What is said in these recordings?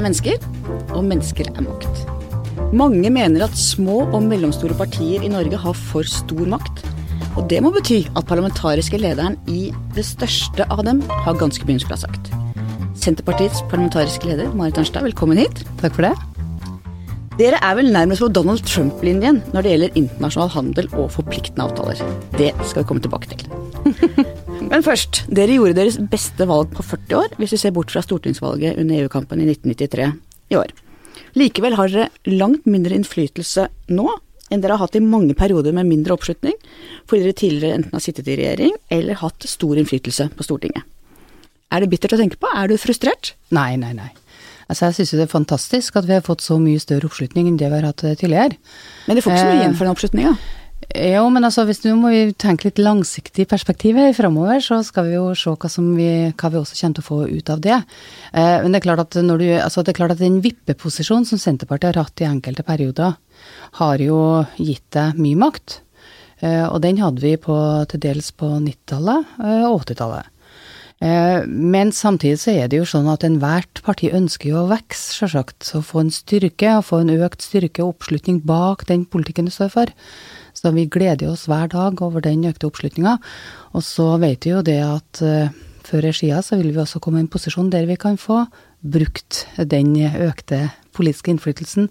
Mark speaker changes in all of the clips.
Speaker 1: er mennesker, og mennesker er makt. Mange mener at små og mellomstore partier i Norge har for stor makt. Og det må bety at parlamentariske lederen i det største av dem har ganske mye skulle ha sagt. Senterpartiets parlamentariske leder, Marit Arnstad, velkommen hit.
Speaker 2: Takk for det.
Speaker 1: Dere er vel nærmest på Donald Trump-linjen når det gjelder internasjonal handel og forpliktende avtaler. Det skal vi komme tilbake til. Men først, dere gjorde deres beste valg på 40 år, hvis vi ser bort fra stortingsvalget under EU-kampen i 1993 i år. Likevel har dere langt mindre innflytelse nå enn dere har hatt i mange perioder med mindre oppslutning, fordi dere tidligere enten har sittet i regjering eller hatt stor innflytelse på Stortinget. Er det bittert å tenke på? Er du frustrert?
Speaker 2: Nei, nei, nei. Altså, jeg syns jo det er fantastisk at vi har fått så mye større oppslutning enn det vi har hatt tidligere.
Speaker 1: Men det får ikke så mye igjen for den oppslutninga?
Speaker 2: Jo, men altså hvis nå må vi tenke litt langsiktig perspektiv her framover, så skal vi jo se hva, vi, hva vi også kommer til å få ut av det. Eh, men det er klart at når du, altså det er klart at den vippeposisjonen som Senterpartiet har hatt i enkelte perioder, har jo gitt deg mye makt. Eh, og den hadde vi på, til dels på 90-tallet eh, og 80-tallet. Eh, men samtidig så er det jo sånn at enhvert parti ønsker jo å vokse, sjølsagt. Å få en styrke, å få en økt styrke og oppslutning bak den politikken du står for. Så vi gleder oss hver dag over den økte oppslutninga. Og så vet vi jo det at uh, før regia så vil vi også komme i en posisjon der vi kan få brukt den økte politiske innflytelsen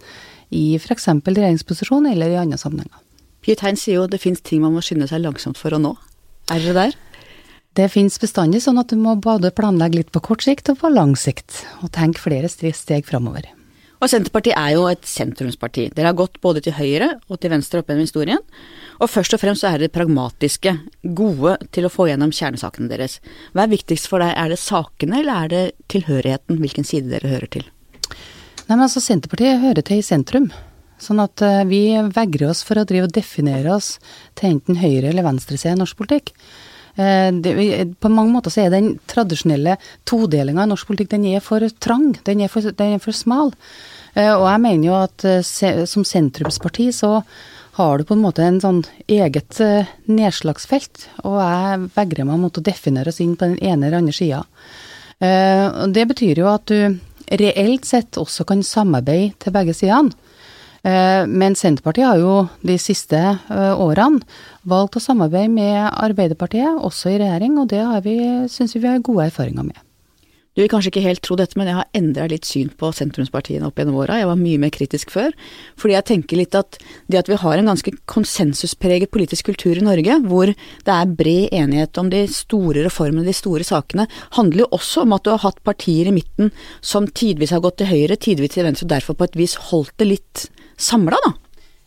Speaker 2: i f.eks. regjeringsposisjon eller i andre sammenhenger.
Speaker 1: Piet Hein sier jo det finnes ting man må skynde seg langsomt for å nå. Er dere der?
Speaker 2: Det finnes bestandig sånn at du må både planlegge litt på kort sikt og på lang sikt, og tenke flere steg framover.
Speaker 1: Og Senterpartiet er jo et sentrumsparti. Dere har gått både til høyre og til venstre opp gjennom historien. Og først og fremst så er dere pragmatiske, gode til å få gjennom kjernesakene deres. Hva er viktigst for deg, er det sakene eller er det tilhørigheten, hvilken side dere hører til?
Speaker 2: Nei, men altså Senterpartiet hører til i sentrum. Sånn at uh, vi vegrer oss for å drive og definere oss til enten høyre- eller venstreside i norsk politikk. Det, på mange måter så er den tradisjonelle todelinga i norsk politikk den er for trang, den er for, den er for smal. Uh, og jeg mener jo at som sentrumsparti så har du på en måte en sånn eget nedslagsfelt, og jeg vegrer meg mot å definere oss inn på den ene eller andre sida. Det betyr jo at du reelt sett også kan samarbeide til begge sidene. Eh, men Senterpartiet har jo de siste eh, årene valgt å samarbeide med Arbeiderpartiet, også i regjering, og det syns vi, vi har gode erfaringer med.
Speaker 1: Du vil kanskje ikke helt tro dette, men jeg har endra litt syn på sentrumspartiene opp gjennom åra. Jeg var mye mer kritisk før. Fordi jeg tenker litt at det at vi har en ganske konsensuspreget politisk kultur i Norge, hvor det er bred enighet om de store reformene, de store sakene, handler jo også om at du har hatt partier i midten som tidvis har gått til høyre, tidvis til venstre, og derfor på et vis holdt det litt samla, da.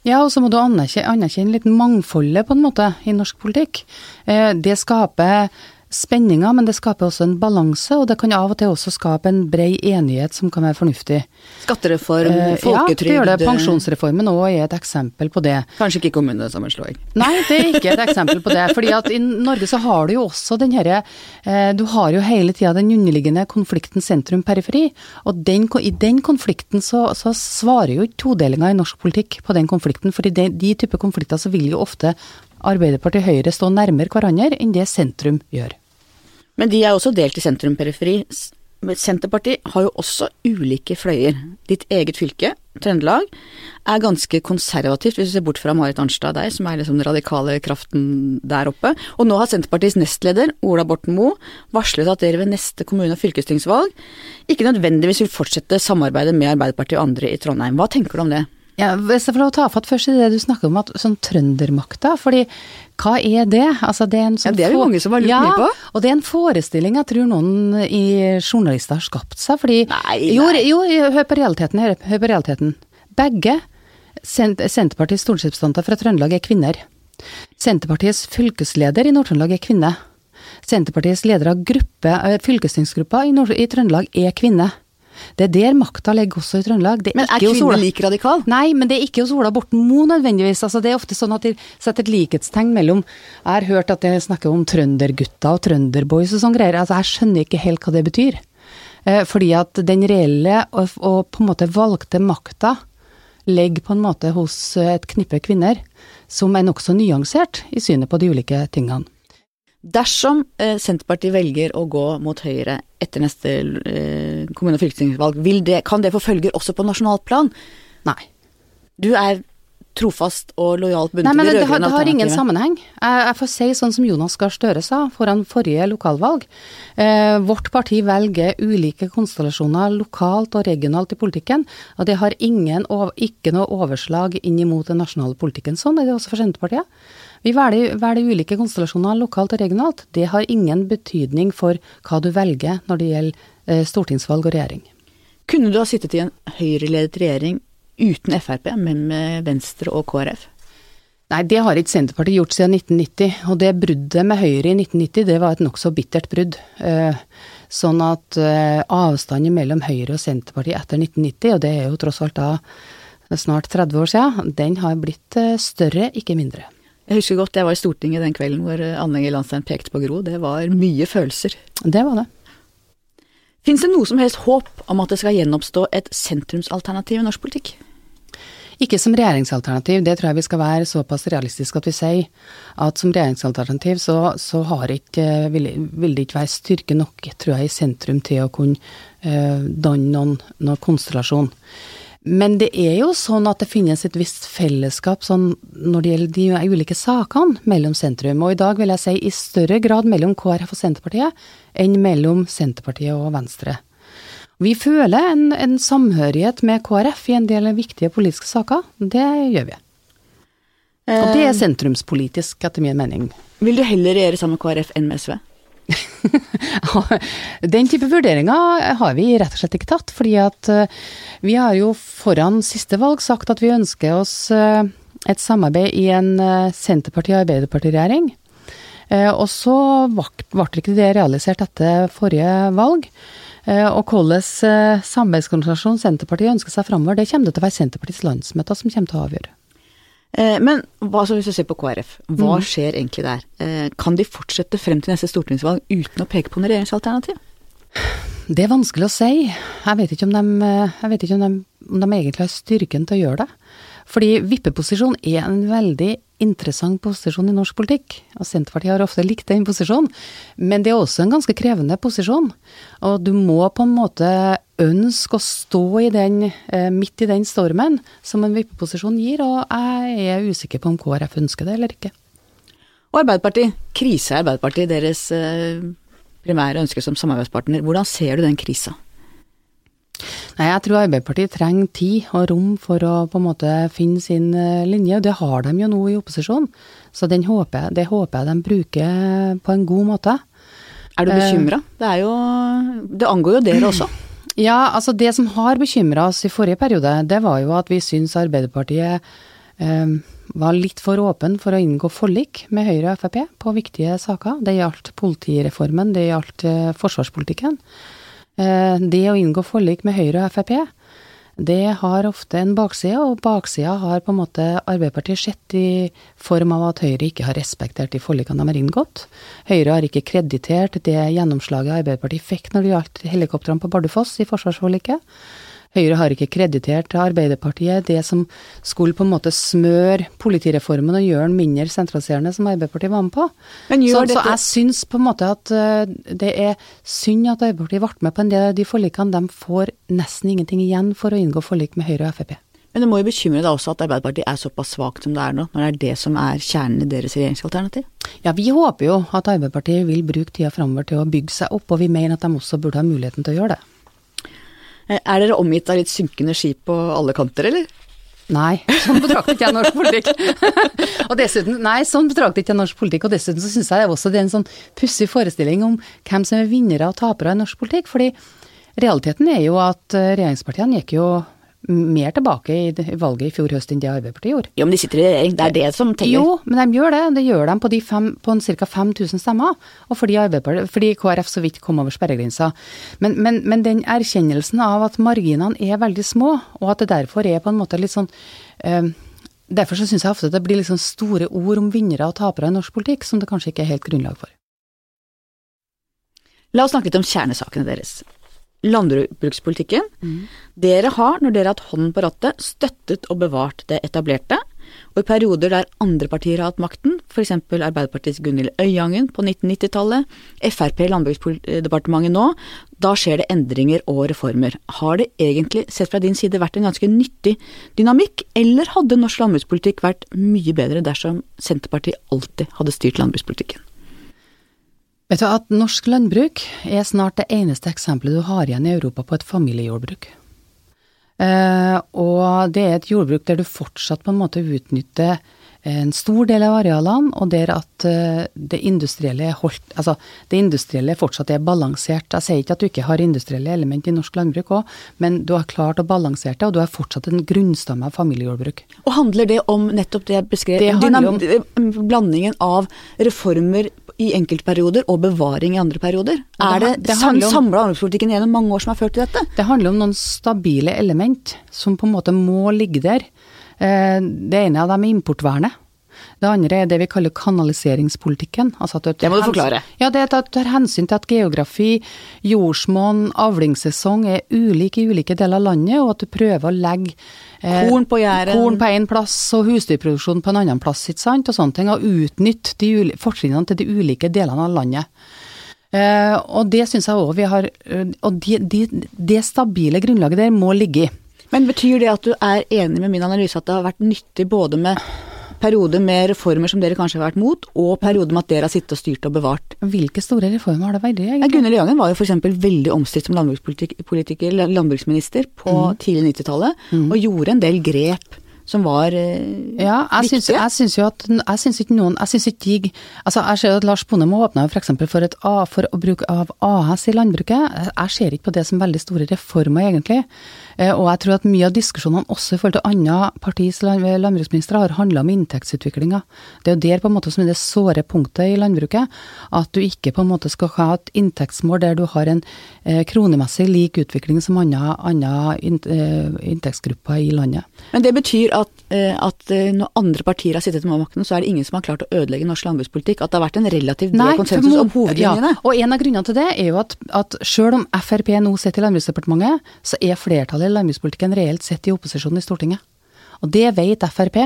Speaker 2: Ja, og så må du anerkjenne, anerkjenne litt mangfoldet, på en måte, i norsk politikk. Eh, det skaper spenninger, men det skaper også en balanse, og det kan av og til også skape en brei enighet som kan være fornuftig.
Speaker 1: Skattereform, folketrygd
Speaker 2: Ja, det gjør det. Pensjonsreformen òg er et eksempel på det.
Speaker 1: Kanskje ikke kommunesammenslåing?
Speaker 2: Nei, det er ikke et eksempel på det. fordi at i Norge så har du jo også den herre eh, Du har jo hele tida den underliggende konflikten sentrum-periferi, og den, i den konflikten så, så svarer jo ikke todelinga i norsk politikk på den konflikten, for i de, de typer konflikter så vil jo ofte Arbeiderpartiet og Høyre stå nærmere hverandre enn det sentrum gjør.
Speaker 1: Men de er også delt i sentrum-periferi. Senterpartiet har jo også ulike fløyer. Ditt eget fylke, Trøndelag, er ganske konservativt, hvis du ser bort fra Marit Arnstad der, som er liksom den radikale kraften der oppe. Og nå har Senterpartiets nestleder, Ola Borten Moe, varslet at dere ved neste kommune- og fylkestingsvalg ikke nødvendigvis vil fortsette samarbeidet med Arbeiderpartiet og andre i Trondheim. Hva tenker du om det?
Speaker 2: Ja, Hvis jeg får lov å ta fatt først i det du snakker om, at sånn trøndermakta. fordi hva er det? Altså, det er en sånn
Speaker 1: ja, det er jo mange som har lurt
Speaker 2: ja,
Speaker 1: mye på.
Speaker 2: Og det er en forestilling jeg tror noen i journalister har skapt seg. fordi
Speaker 1: Nei, nei.
Speaker 2: jo, hør på realiteten. Hør, hør på realiteten. Begge Sent Senterpartiets stortingsrepresentanter fra Trøndelag er kvinner. Senterpartiets fylkesleder i Nord-Trøndelag er kvinne. Senterpartiets leder av eh, fylkestingsgruppa i, i Trøndelag er kvinne. Det er der makta ligger også i Trøndelag. Det
Speaker 1: Men er
Speaker 2: ikke
Speaker 1: kvinner like radikal?
Speaker 2: Nei, men det er ikke hos Ola Borten Moe nødvendigvis. Altså, det er ofte sånn at de setter et likhetstegn mellom Jeg har hørt at de snakker om trøndergutta og trønderboys og sånn greier. Altså, jeg skjønner ikke helt hva det betyr. Eh, fordi at den reelle og, og på en måte valgte makta ligger på en måte hos et knippe kvinner som er nokså nyansert i synet på de ulike tingene.
Speaker 1: Dersom eh, Senterpartiet velger å gå mot Høyre etter neste eh, kommune- og fylkestingsvalg, kan det få følger også på nasjonalt plan?
Speaker 2: Nei.
Speaker 1: Du er trofast og lojalt bundet til
Speaker 2: har,
Speaker 1: rød-grønne
Speaker 2: det har ingen sammenheng. Jeg, jeg får si sånn som Jonas Gahr Støre sa foran forrige lokalvalg. Eh, vårt parti velger ulike konstellasjoner lokalt og regionalt i politikken, og det har ingen, ikke noe overslag inn imot den nasjonale politikken. Sånn er det også for Senterpartiet. Vi velger, velger ulike konstellasjoner lokalt og regionalt. Det har ingen betydning for hva du velger når det gjelder eh, stortingsvalg og regjering.
Speaker 1: Kunne du ha sittet i en Høyre-ledet regjering uten Frp, men med Venstre og KrF?
Speaker 2: Nei, det har ikke Senterpartiet gjort siden 1990. Og det bruddet med Høyre i 1990, det var et nokså bittert brudd. Eh, sånn at eh, avstanden mellom Høyre og Senterpartiet etter 1990, og det er jo tross alt da snart 30 år siden, den har blitt større, ikke mindre.
Speaker 1: Jeg husker godt jeg var i Stortinget den kvelden hvor eh, Anne Enger Landstein pekte på Gro. Det var mye følelser.
Speaker 2: Det var det.
Speaker 1: Fins det noe som helst håp om at det skal gjenoppstå et sentrumsalternativ i norsk politikk?
Speaker 2: Ikke som regjeringsalternativ, det tror jeg vi skal være såpass realistiske at vi sier at som regjeringsalternativ så, så har ikke, vil, vil det ikke være styrke nok, tror jeg, i sentrum til å kunne uh, danne noen, noen konstellasjon. Men det er jo sånn at det finnes et visst fellesskap sånn når det gjelder de ulike sakene mellom sentrum, og i dag vil jeg si i større grad mellom KrF og Senterpartiet enn mellom Senterpartiet og Venstre. Vi føler en, en samhørighet med KrF i en del viktige politiske saker. Det gjør vi. Og det er sentrumspolitisk, etter min mening.
Speaker 1: Vil du heller regjere sammen med KrF enn med SV?
Speaker 2: Den type vurderinger har vi rett og slett ikke tatt, fordi at eh, vi har jo foran siste valg sagt at vi ønsker oss eh, et samarbeid i en eh, Senterparti-Arbeiderparti-regjering. Og så ble ikke det realisert etter forrige valg. Og hvordan samarbeidskonstellasjon Senterpartiet ønsker seg framover, det kommer det til å være Senterpartiets landsmøter som kommer til å avgjøre.
Speaker 1: Men altså, hvis du ser på KrF, hva skjer egentlig der? Kan de fortsette frem til neste stortingsvalg uten å peke på noe regjeringsalternativ?
Speaker 2: Det er vanskelig å si. Jeg vet ikke om de, jeg vet ikke om de, om de egentlig har styrken til å gjøre det. Fordi vippeposisjon er en veldig interessant posisjon i norsk politikk. Og Senterpartiet har ofte likt den posisjonen. Men det er også en ganske krevende posisjon. Og du må på en måte ønske å stå i den, midt i den stormen som en vippeposisjon gir, og jeg er usikker på om KrF ønsker det eller ikke.
Speaker 1: Og Arbeiderpartiet, krise i Arbeiderpartiet, deres primære ønske som samarbeidspartner. Hvordan ser du den krisa?
Speaker 2: Nei, jeg tror Arbeiderpartiet trenger tid og rom for å på en måte finne sin linje, og det har de jo nå i opposisjon. Så den håper, det håper jeg de bruker på en god måte.
Speaker 1: Er du bekymra? Det Det angår jo dere også.
Speaker 2: Ja, altså det som har bekymra oss i forrige periode, det var jo at vi syns Arbeiderpartiet eh, var litt for åpen for å inngå forlik med Høyre og Frp på viktige saker. Det gjaldt politireformen, det gjaldt eh, forsvarspolitikken. Det å inngå forlik med Høyre og Frp, det har ofte en bakside, og baksida har på en måte Arbeiderpartiet sett i form av at Høyre ikke har respektert de forlikene de har inngått. Høyre har ikke kreditert det gjennomslaget Arbeiderpartiet fikk når det gjaldt helikoptrene på Bardufoss i forsvarsforliket. Høyre har ikke kreditert Arbeiderpartiet det som skulle på en måte smøre politireformen og gjøre den mindre sentraliserende, som Arbeiderpartiet var med på. Så, så, jeg syns på en måte at det er synd at Arbeiderpartiet ble med på en del av de forlikene. De får nesten ingenting igjen for å inngå forlik med Høyre og Frp.
Speaker 1: Men det må jo bekymre deg også at Arbeiderpartiet er såpass svakt som det er nå, når det er det som er kjernen i deres regjeringsalternativ?
Speaker 2: Ja, vi håper jo at Arbeiderpartiet vil bruke tida framover til å bygge seg opp, og vi mener at de også burde ha muligheten til å gjøre det.
Speaker 1: Er dere omgitt av litt synkende skip på alle kanter, eller?
Speaker 2: Nei, sånn betrakter ikke jeg norsk politikk. og dessuten, nei, sånn betrakter ikke jeg norsk politikk, og dessuten så syns jeg også det er en sånn pussig forestilling om hvem som er vinnere og tapere i norsk politikk. Fordi realiteten er jo at regjeringspartiene gikk jo mer tilbake i valget i fjor høst enn det Arbeiderpartiet gjorde.
Speaker 1: Jo, men de sitter i regjering, det er det som teller.
Speaker 2: Jo, men de gjør det. Det gjør de på, de fem, på ca. 5000 stemmer. Og fordi, fordi, KrF så vidt kom over sperregrensa. Men, men, men, den erkjennelsen av at marginene er veldig små, og at det derfor er på en måte litt sånn øh, Derfor så syns jeg ofte det blir sånn store ord om vinnere og tapere i norsk politikk, som det kanskje ikke er helt grunnlag for.
Speaker 1: La oss snakke litt om kjernesakene deres landbrukspolitikken. Mm. Dere har, når dere har hatt hånden på rattet, støttet og bevart det etablerte. og i perioder der andre partier har hatt makten, f.eks. Arbeiderpartiets Gunhild Øyangen på 1990-tallet, Frp i Landbruksdepartementet nå, da skjer det endringer og reformer. Har det egentlig, sett fra din side, vært en ganske nyttig dynamikk, eller hadde norsk landbrukspolitikk vært mye bedre dersom Senterpartiet alltid hadde styrt landbrukspolitikken?
Speaker 2: Vet du at norsk landbruk er snart det eneste eksempelet du har igjen i Europa på et familiejordbruk. Eh, og det er et jordbruk der du fortsatt på en måte utnytter en stor del av arealene, og der at eh, det industrielle holdt Altså, det industrielle fortsatt er balansert. Jeg sier ikke at du ikke har industrielle element i norsk landbruk òg, men du har klart å balansere det, og du har fortsatt en grunnstamme av familiejordbruk.
Speaker 1: Og handler det om nettopp det jeg beskrev, det om blandingen av reformer i enkeltperioder og bevaring i andre perioder? Det, er det, det samla landbrukspolitikken gjennom mange år som har ført til dette?
Speaker 2: Det handler om noen stabile element som på en måte må ligge der. Eh, det ene av dem er importvernet. Det andre er det vi kaller kanaliseringspolitikken. Altså
Speaker 1: det må du forklare.
Speaker 2: Ja, det er at du tar hensyn til at geografi, jordsmonn, avlingssesong er ulik i ulike deler av landet, og at du prøver å legge
Speaker 1: eh, korn på Jæren.
Speaker 2: Korn på én plass og husdyrproduksjon på en annen plass, ikke sant, og sånne ting. Og utnytte fortrinnene til de ulike delene av landet. Eh, og det syns jeg òg vi har eh, Og det de, de stabile grunnlaget der må ligge i.
Speaker 1: Men betyr det at du er enig med min analyse at det har vært nyttig både med periode med reformer som dere kanskje har vært mot, og periode med at dere har sittet og styrt og bevart.
Speaker 2: Hvilke store reformer har det vært?
Speaker 1: Ja, Gunnhild Jangen var jo f.eks. veldig omstridt som landbrukspolitiker, landbruksminister på mm. tidlig 90-tallet, mm. og gjorde en del grep som var eh,
Speaker 2: ja, jeg
Speaker 1: syns,
Speaker 2: Synes, Jeg syns jo at jeg syns ikke noen Jeg syns ikke de Altså, jeg ser jo at Lars Bonnem åpna f.eks. For, et, A, for å bruke av AS i landbruket. Jeg ser ikke på det som veldig store reformer, egentlig. Eh, og jeg tror at mye av diskusjonene også i forhold til andre partis landbruksministre har handla om inntektsutviklinga. Det er jo der på en måte som er det såre punktet i landbruket. At du ikke på en måte skal ha et inntektsmål der du har en eh, kronemessig lik utvikling som andre, andre eh, inntektsgrupper i landet.
Speaker 1: Men det betyr at, at når andre partier har sittet med makten, så er det ingen som har klart å ødelegge norsk landbrukspolitikk? At det har vært en relativt bred konsensus om hovedlinjene?
Speaker 2: Ja, og en av grunnene til det er jo at, at sjøl om Frp nå sitter i Landbruksdepartementet, så er flertallet i landbrukspolitikken reelt sett i opposisjonen i Stortinget. Og det vet Frp.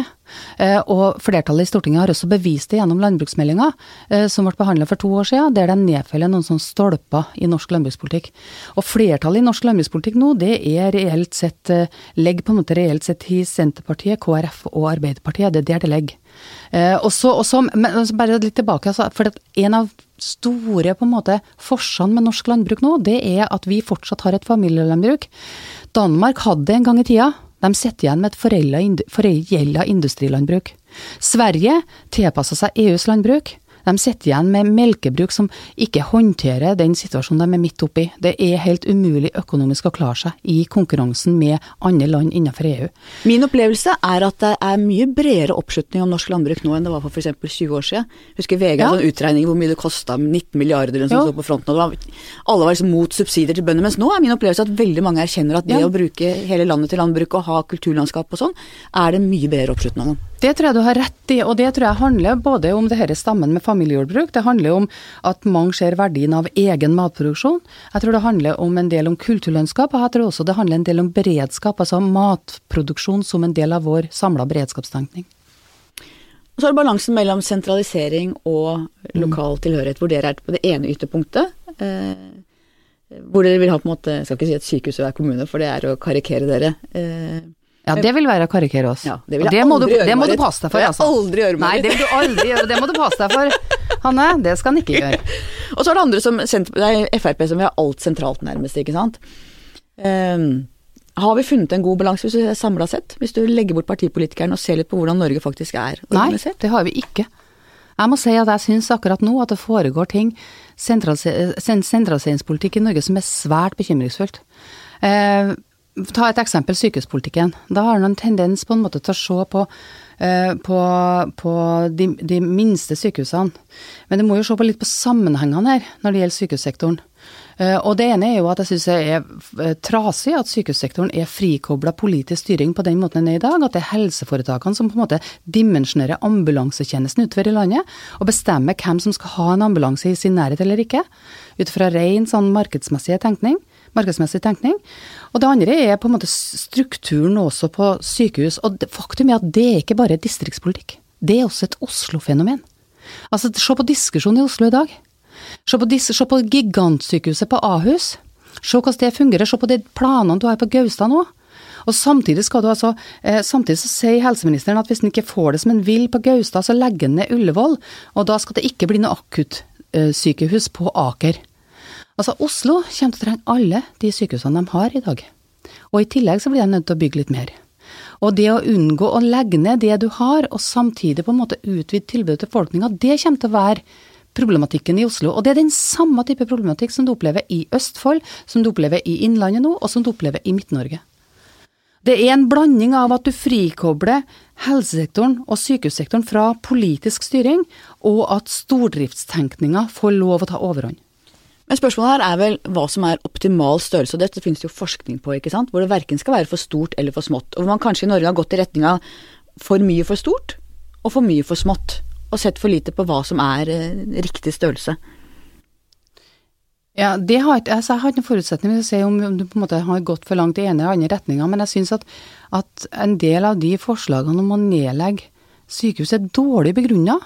Speaker 2: Eh, og flertallet i Stortinget har også bevist det gjennom landbruksmeldinga, eh, som ble behandla for to år siden, der de nedfeller noen sånne stolper i norsk landbrukspolitikk. Og flertallet i norsk landbrukspolitikk nå, det er reelt sett, eh, legger på en måte reelt sett i Senterpartiet, KrF og Arbeiderpartiet. Det er der det ligger. Og så, men bare litt tilbake, altså, for en av store på en måte forskjellene med norsk landbruk nå, det er at vi fortsatt har et familielandbruk Danmark hadde en gang i tida. De sitter igjen med et forelda industrilandbruk. Sverige tilpassa seg EUs landbruk. De sitter igjen med melkebruk som ikke håndterer den situasjonen de er midt oppi. Det er helt umulig økonomisk å klare seg i konkurransen med andre land innenfor EU.
Speaker 1: Min opplevelse er at det er mye bredere oppslutning om norsk landbruk nå enn det var for f.eks. 20 år siden. Jeg husker VG ja. en utregning hvor mye det kosta, 19 milliarder eller noe sånt på fronten. og var, Alle var liksom mot subsidier til bønder. Mens nå er min opplevelse at veldig mange erkjenner at det ja. å bruke hele landet til landbruk og ha kulturlandskap og sånn, er det mye bedre oppslutning om.
Speaker 2: Det tror jeg du har rett i, og det tror jeg handler både om det dette stammen med familiejordbruk, det handler om at mange ser verdien av egen matproduksjon. Jeg tror det handler om en del om kulturlandskap, og jeg tror også det handler en del om beredskap, altså matproduksjon som en del av vår samla beredskapstenkning.
Speaker 1: Og så er det balansen mellom sentralisering og lokal tilhørighet, hvor dere er på det ene ytterpunktet. Eh, hvor dere vil ha på en måte, jeg skal ikke si et sykehus i hver kommune, for det er å karikere dere. Eh,
Speaker 2: ja, det vil være å karikere oss.
Speaker 1: Ja, det vil jeg det aldri du,
Speaker 2: Det må du passe deg for,
Speaker 1: altså. Det aldri gjøre,
Speaker 2: Nei, det vil du aldri gjøre, det må du passe deg for. Hanne, det skal han ikke gjøre.
Speaker 1: og så er det andre som Det er Frp som vil ha alt sentralt, nærmest, ikke sant. Um, har vi funnet en god balanse hvis du ser samla sett? Hvis du legger bort partipolitikeren og ser litt på hvordan Norge faktisk er
Speaker 2: organisert? Nei, det har vi ikke. Jeg må si at jeg syns akkurat nå at det foregår ting, sentraliseringspolitikk i Norge, som er svært bekymringsfullt. Eh, Ta et eksempel, sykehuspolitikken. Da har man en tendens på en måte til å se på, uh, på, på de, de, minste sykehusene. Men du må jo se på litt på sammenhengene her når det gjelder sykehussektoren. Uh, og det ene er jo at jeg syns det er uh, trasig at sykehussektoren er frikobla politisk styring på den måten den er i dag. At det er helseforetakene som på en måte dimensjonerer ambulansetjenesten utover i landet, og bestemmer hvem som skal ha en ambulanse i sin nærhet eller ikke. Ut fra ren sånn markedsmessig tenkning. markedsmessig tenkning. Og det andre er på en måte strukturen også på sykehus. Og faktum er at det er ikke bare distriktspolitikk. Det er også et Oslo-fenomen. Altså, se på diskusjonen i Oslo i dag. Se på, disse, se på gigantsykehuset på Ahus. Se hvordan det fungerer. Se på de planene du har på Gaustad nå. Og samtidig skal du altså, eh, samtidig så sier helseministeren at hvis han ikke får det som han vil på Gaustad, så legger han ned Ullevål. Og da skal det ikke bli noe akuttsykehus på Aker. Altså, Oslo kommer til å trenge alle de sykehusene de har i dag. Og i tillegg så blir de nødt til å bygge litt mer. Og det å unngå å legge ned det du har, og samtidig på en måte utvide tilbudet til befolkninga, det kommer til å være problematikken i Oslo. Og det er den samme type problematikk som du opplever i Østfold, som du opplever i Innlandet nå, og som du opplever i Midt-Norge. Det er en blanding av at du frikobler helsesektoren og sykehussektoren fra politisk styring, og at stordriftstenkninga får lov å ta overhånd.
Speaker 1: Men spørsmålet her er vel hva som er optimal størrelse, og dette finnes det jo forskning på, ikke sant, hvor det verken skal være for stort eller for smått. Og hvor man kanskje i Norge har gått i retning av for mye for stort og for mye for smått, og sett for lite på hva som er eh, riktig størrelse.
Speaker 2: Ja, har altså jeg har ikke noen forutsetning for å si om du på en måte har gått for langt i ene eller andre retninga, men jeg syns at, at, en del av de forslagene om å nedlegge sykehus er dårlig begrunna,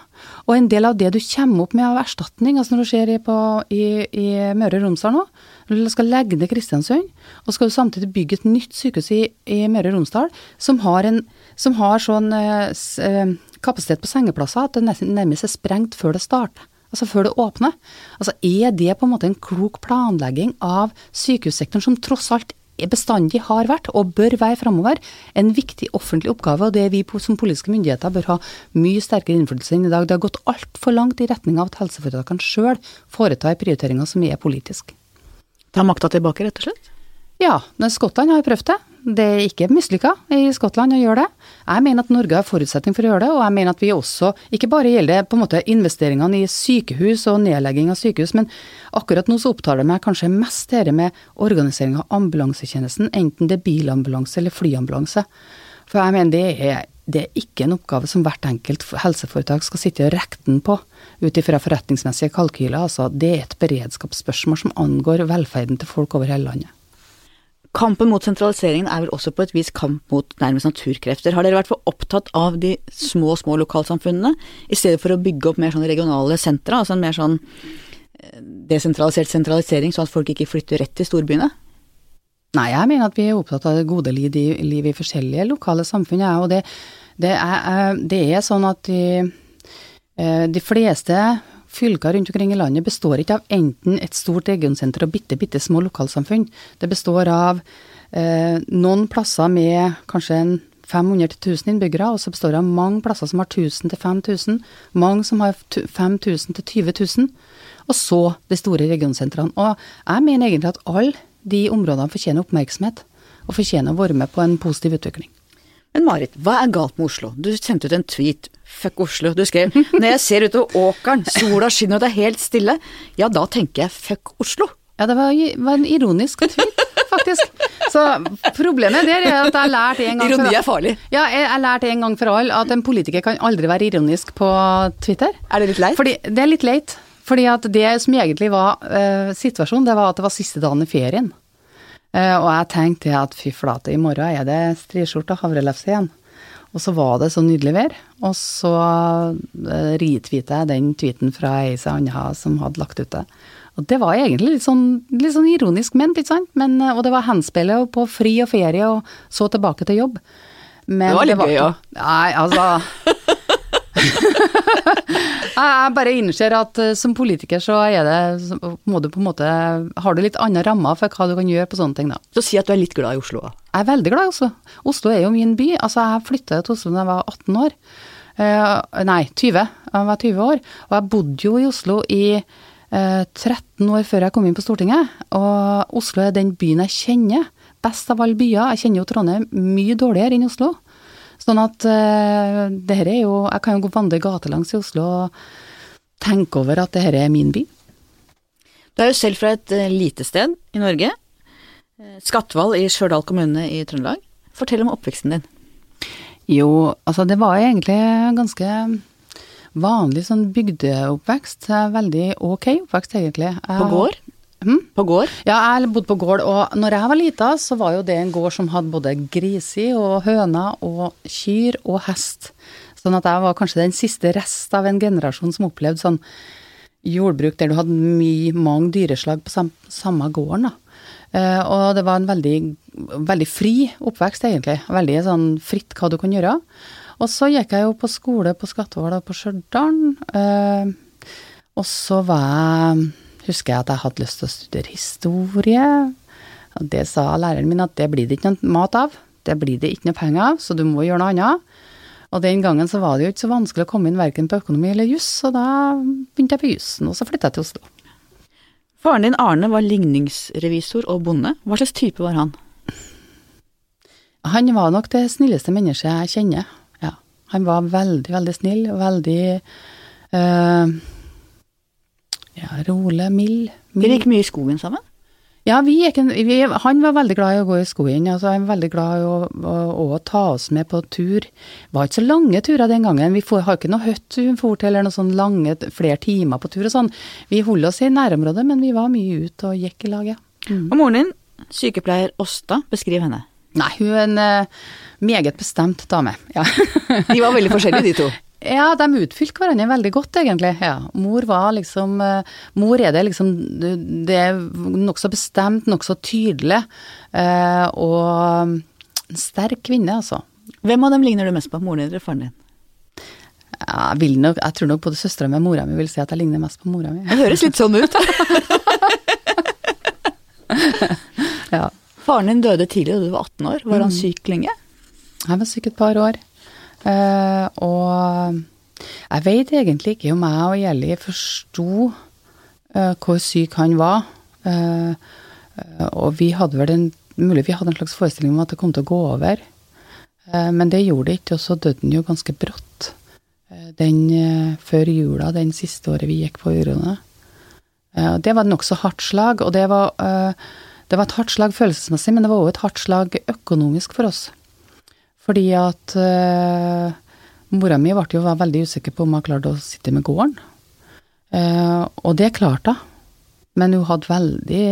Speaker 2: og en del av det du kommer opp med av erstatning, altså når du ser på, i, i Møre og Romsdal nå, når du skal legge ned Kristiansund, og skal du samtidig bygge et nytt sykehus i, i Møre og Romsdal som har, en, som har sånn eh, eh kapasitet på sengeplasser at det nærmest er sprengt før det starter altså før det åpner. Altså Er det på en måte en klok planlegging av sykehussektoren, som tross alt bestandig har vært, og bør være framover, en viktig offentlig oppgave, og det vi som politiske myndigheter bør ha mye sterkere innflytelse enn i dag. Det har gått altfor langt i retning av at helseforetakene sjøl foretar prioriteringer som er politisk.
Speaker 1: Ta makta tilbake, rett og slett?
Speaker 2: Ja, Skottland har prøvd det. Det er ikke mislykka i Skottland å gjøre det. Jeg mener at Norge har forutsetning for å gjøre det, og jeg mener at vi også, ikke bare gjelder det på en måte investeringene i sykehus og nedlegging av sykehus, men akkurat nå så opptar det meg kanskje mest dette med organisering av ambulansetjenesten, enten det er bilambulanse eller flyambulanse. For jeg mener det er, det er ikke en oppgave som hvert enkelt helseforetak skal sitte og rekke den på ut ifra forretningsmessige kalkyler. Altså, det er et beredskapsspørsmål som angår velferden til folk over hele landet.
Speaker 1: Kampen mot sentraliseringen er vel også på et vis kamp mot nærmest naturkrefter. Har dere vært for opptatt av de små, små lokalsamfunnene, i stedet for å bygge opp mer sånne regionale sentra, altså en mer sånn eh, desentralisert sentralisering, sånn at folk ikke flytter rett til storbyene?
Speaker 2: Nei, jeg mener at vi er opptatt av det gode liv i, forskjellige lokale samfunn, ja, og det, det, er, det, er, sånn at de, eh, de fleste fylker rundt omkring i landet består ikke av enten et stort regionsenter og bitte, bitte små lokalsamfunn. Det består av eh, noen plasser med kanskje en 500-1000 innbyggere, og så består det av mange plasser som har 1000 5000, mange som har 5000 til 20 000, og så de store regionsentrene. Og jeg mener egentlig at alle de områdene fortjener oppmerksomhet, og fortjener å være med på en positiv utvikling.
Speaker 1: Men Marit, hva er galt med Oslo? Du sendte ut en tweet. Fuck Oslo. Du skrev når jeg ser utover åkeren, sola skinner og det er helt stille, ja da tenker jeg fuck Oslo.
Speaker 2: Ja, det var, var en ironisk tweet, faktisk. Så problemet der er at jeg har lært en gang
Speaker 1: Ironi er farlig.
Speaker 2: Ja, jeg har lært en gang for alle at en politiker kan aldri være ironisk på Twitter.
Speaker 1: Er det litt leit?
Speaker 2: Fordi, det er litt leit. Fordi at det som egentlig var uh, situasjonen, det var at det var siste dagen i ferien. Uh, og jeg tenkte at fy flate, i morgen er det striskjorte og havrelefse igjen. Og så var det så nydelig vær, og så uh, retweeta jeg den tweeten fra ei som anna som hadde lagt ut det. Og det var egentlig litt sånn, litt sånn ironisk ment, ikke sant. Men, uh, og det var henspillet på fri og ferie, og så tilbake til jobb.
Speaker 1: Men det var litt gøy òg.
Speaker 2: Nei, altså jeg bare innser at uh, som politiker så er det må du på en måte Har du litt andre rammer for hva du kan gjøre på sånne ting, da.
Speaker 1: Så si at du er litt glad i Oslo, da.
Speaker 2: Jeg er veldig glad i Oslo. Oslo er jo min by. Altså, jeg flytta til Oslo da jeg var 18 år. Uh, nei, 20. Jeg var 20 år. Og jeg bodde jo i Oslo i uh, 13 år før jeg kom inn på Stortinget. Og Oslo er den byen jeg kjenner best av alle byer. Jeg kjenner jo Trondheim mye dårligere enn Oslo. Sånn at uh, det her er jo Jeg kan jo gå vandre gatelangs i Oslo og tenke over at det her er min by.
Speaker 1: Du er jo selv fra et uh, lite sted i Norge. Uh, Skatval i Stjørdal kommune i Trøndelag. Fortell om oppveksten din.
Speaker 2: Jo, altså det var egentlig ganske vanlig sånn bygdeoppvekst. Veldig ok oppvekst, egentlig.
Speaker 1: På gård?
Speaker 2: Hm?
Speaker 1: På gård?
Speaker 2: Ja, jeg bodde på gård, og når jeg var lita, så var jo det en gård som hadde både griser og høner og kyr og hest. Sånn at jeg var kanskje den siste rest av en generasjon som opplevde sånn jordbruk der du hadde mye, mange dyreslag på sam, samme gården, da. Eh, og det var en veldig, veldig fri oppvekst, egentlig. Veldig sånn fritt hva du kan gjøre. Og så gikk jeg jo på skole på Skatval og på Stjørdal. Eh, og så var jeg Husker jeg at jeg hadde lyst til å studere historie. Og det sa læreren min at det blir det ikke noe mat av. Det blir det ikke noe penger av, så du må gjøre noe annet. Og den gangen så var det jo ikke så vanskelig å komme inn verken på økonomi eller juss, så da begynte jeg på jussen, og så flytta jeg til Oslo.
Speaker 1: Faren din Arne var ligningsrevisor og bonde. Hva slags type var han?
Speaker 2: Han var nok det snilleste mennesket jeg kjenner. Ja. Han var veldig, veldig snill, veldig øh, ja, rolig, mild.
Speaker 1: Dere gikk mye i skogen sammen?
Speaker 2: Ja, vi gikk en, vi, han var veldig glad i å gå i skogen. Altså, han var veldig glad i å, å, å, ta oss med på tur. Det var ikke så lange turer den gangen. Vi får, har ikke noe hytte hun for til, eller noe sånn lange, flere timer på tur og sånn. Vi holdt oss i nærområdet, men vi var mye ute og gikk i lag, ja.
Speaker 1: Mm. Og moren din, sykepleier Åsta, beskriv henne.
Speaker 2: Nei, hun er en uh, meget bestemt dame, ja.
Speaker 1: de var veldig forskjellige, de to?
Speaker 2: Ja, de utfylte hverandre veldig godt, egentlig. Ja. Mor var liksom uh, Mor er det liksom Det er nokså bestemt, nokså tydelig, uh, og en sterk kvinne, altså.
Speaker 1: Hvem av dem ligner du mest på, moren din eller faren din?
Speaker 2: Ja, jeg, nok, jeg tror nok både søstera mi og mora mi vil si at jeg ligner mest på mora mi.
Speaker 1: Det høres litt sånn ut.
Speaker 2: ja.
Speaker 1: Faren din døde tidlig da du var 18 år. Var han
Speaker 2: Mm.
Speaker 1: syk lenge?
Speaker 2: Han var syk et par år. Uh, og jeg vet egentlig ikke om jeg og Jelly forsto uh, hvor syk han var. Uh, og vi hadde vel en mulig vi hadde en slags forestilling om at det kom til å gå over. men det gjorde det ikke, og så døde han jo ganske brått. den før jula, den siste året vi gikk på Urone. det var et nokså hardt slag, og det var, det var et hardt slag følelsesmessig, men det var òg et hardt slag økonomisk for oss. Fordi at uh, mora mi ble jo veldig usikker på om hun klarte å sitte med gården. Uh, og det klarte hun. Men hun hadde veldig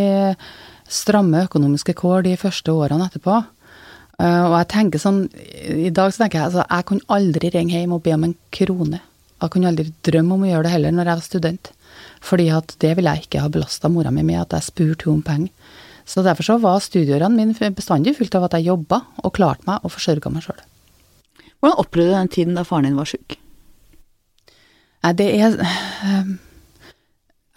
Speaker 2: stramme økonomiske kår de første årene etterpå. Uh, og jeg tenker sånn, i dag så tenker jeg altså, jeg kunne aldri ringe hjem og be om en krone. Jeg kunne aldri drømme om å gjøre det heller når jeg var student. Fordi at det ville jeg ikke ha belasta mora mi med, at jeg spurte henne om penger. Så derfor så var studieårene mine bestandig fullt av at jeg jobba og klarte meg og forsørga meg sjøl.
Speaker 1: Hvordan opplevde du den tiden da faren din var sjuk?
Speaker 2: Det er